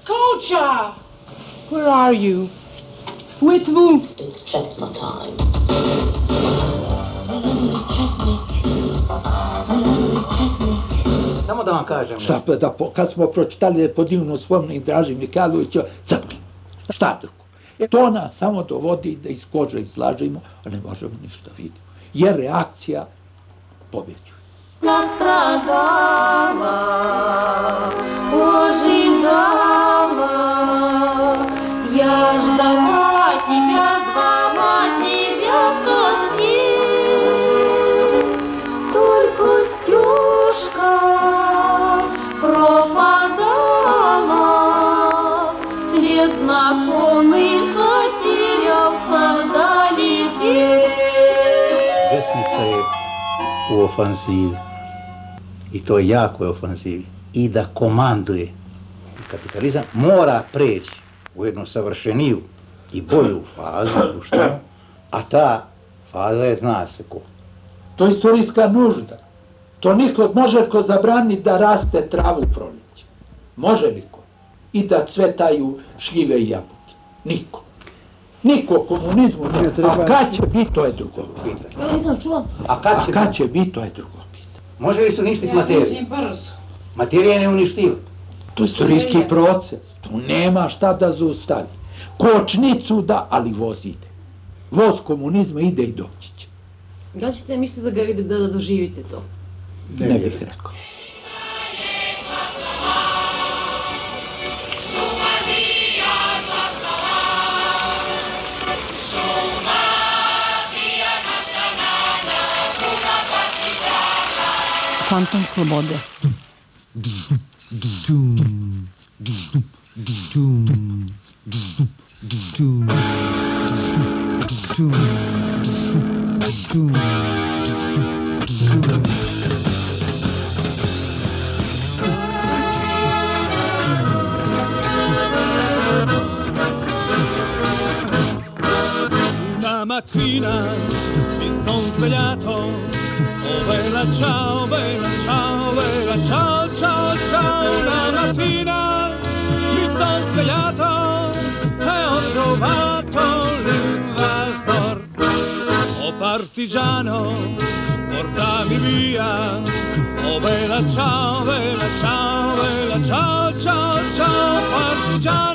Kuča. Where are you? With whom? It's Četno time. Samo da vam kažem. Šta pa da, po, kad smo pročitali po divnu spomnik Draži Mihajlovića, crkli. Šta drugo? To nas samo dovodi da iz kože izlažimo, a ne možemo ništa vidjeti. Jer reakcija pobjeđuje. Nastradala, ожидала, я ждала тебя, звала тебя. Только Стюшка пропадала, след знакомый затерялся вдалеке. Je u ofanzivi. I to jako je ofanzivi. I da komanduje. Kapitalizam mora preći u jednu savršeniju i bolju fazu društva, a ta faza je zna se ko. To je istorijska nužda. To niko može ko zabrani da raste travu proljeće. Može niko. I da cvetaju šljive i jabuke. Niko. Niko komunizmu ne treba. A kad će biti, to je drugo pitanje. Ja nisam čula. A kad će, A kad će biti, to je drugo Može li se uništiti materiju? Materija je neuništiva. To je istorijski proces. Tu nema šta da zaustavi. Kočnicu da, ali voz ide. Voz komunizma ide i doći će. Da li ćete misliti da ga vidite da, da doživite to? Ne, ne bih rekao. Фантом свободи. Una mattina mi sono svegliato bella ciao, bella ciao, bella ciao, ciao, ciao, una mattina mi son svegliato e ho trovato l'invasor. Oh partigiano, portami via, oh bella ciao, bella ciao, bella ciao, ciao, ciao, partigiano,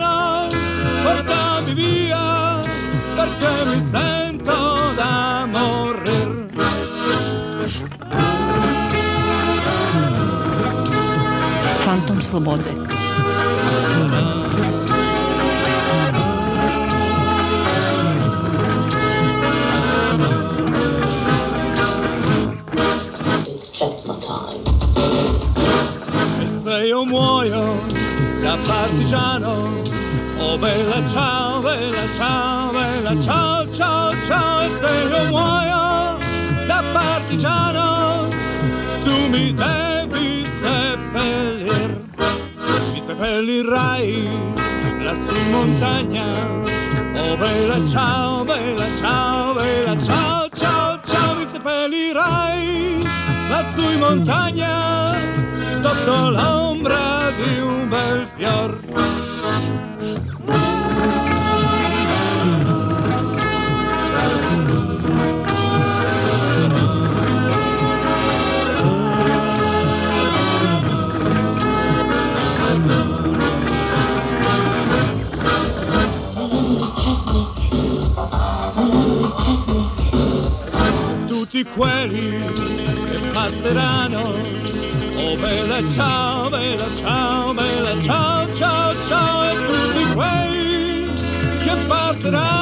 slobode. Esejo moją za partigiano. Oh bella ciao, bella ciao, bella ciao, ciao, ciao E Esejo moją za partigianą Tu mi daj mi seppellirai lassù in montagna, oh bella ciao, bella ciao, bella ciao, ciao, ciao, mi seppellirai lassù montagna sotto l'ombra di un bel fior. Quelli che passeranno. Oh bella ciao, bella ciao, bella ciao, ciao, ciao e tutti quelli che passeranno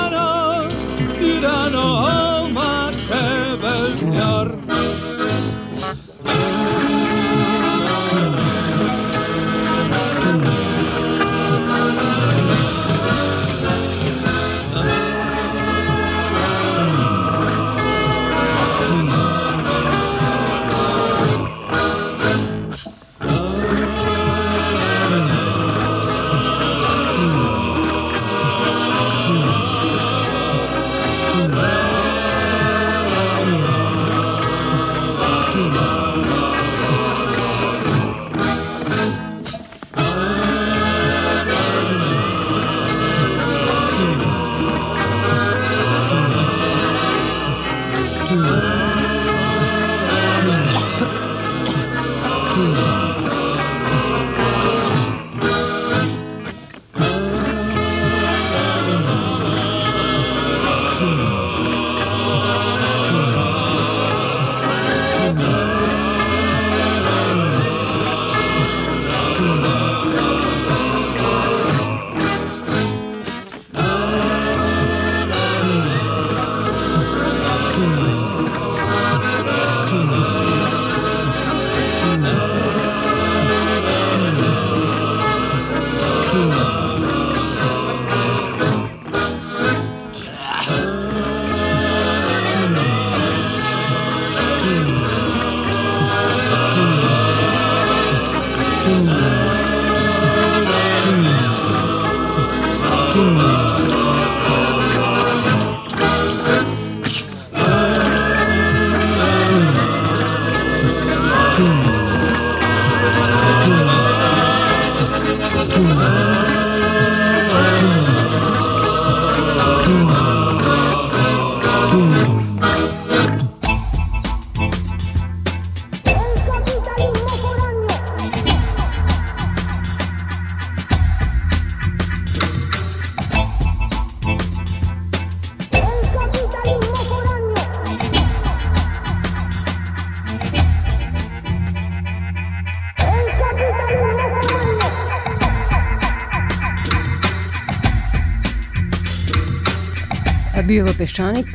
Bio je Peščanik,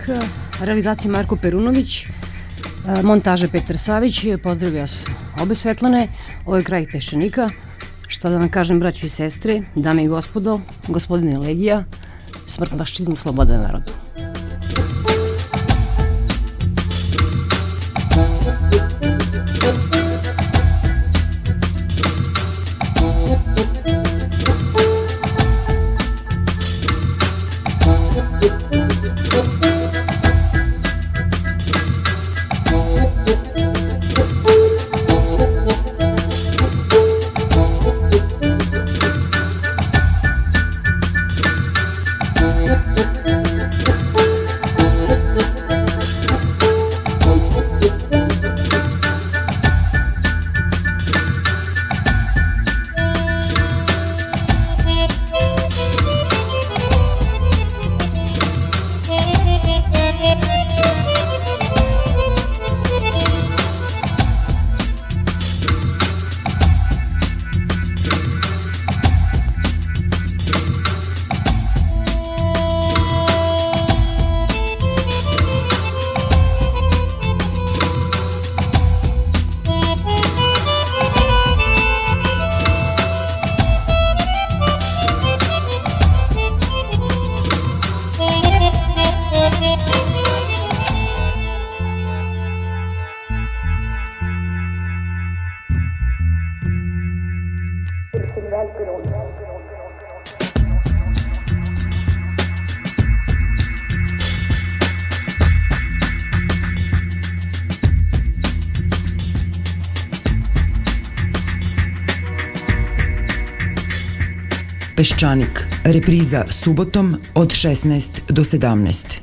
realizacija Marko Perunović, montaže Petar Savić, pozdravlja vas obe Svetlane, ovo je kraj Peščanika, šta da vam kažem braći i sestre, dame i gospodo, gospodine Legija, smrt fašizmu, sloboda narodu. Peščanik, repriza subotom od 16 do 17.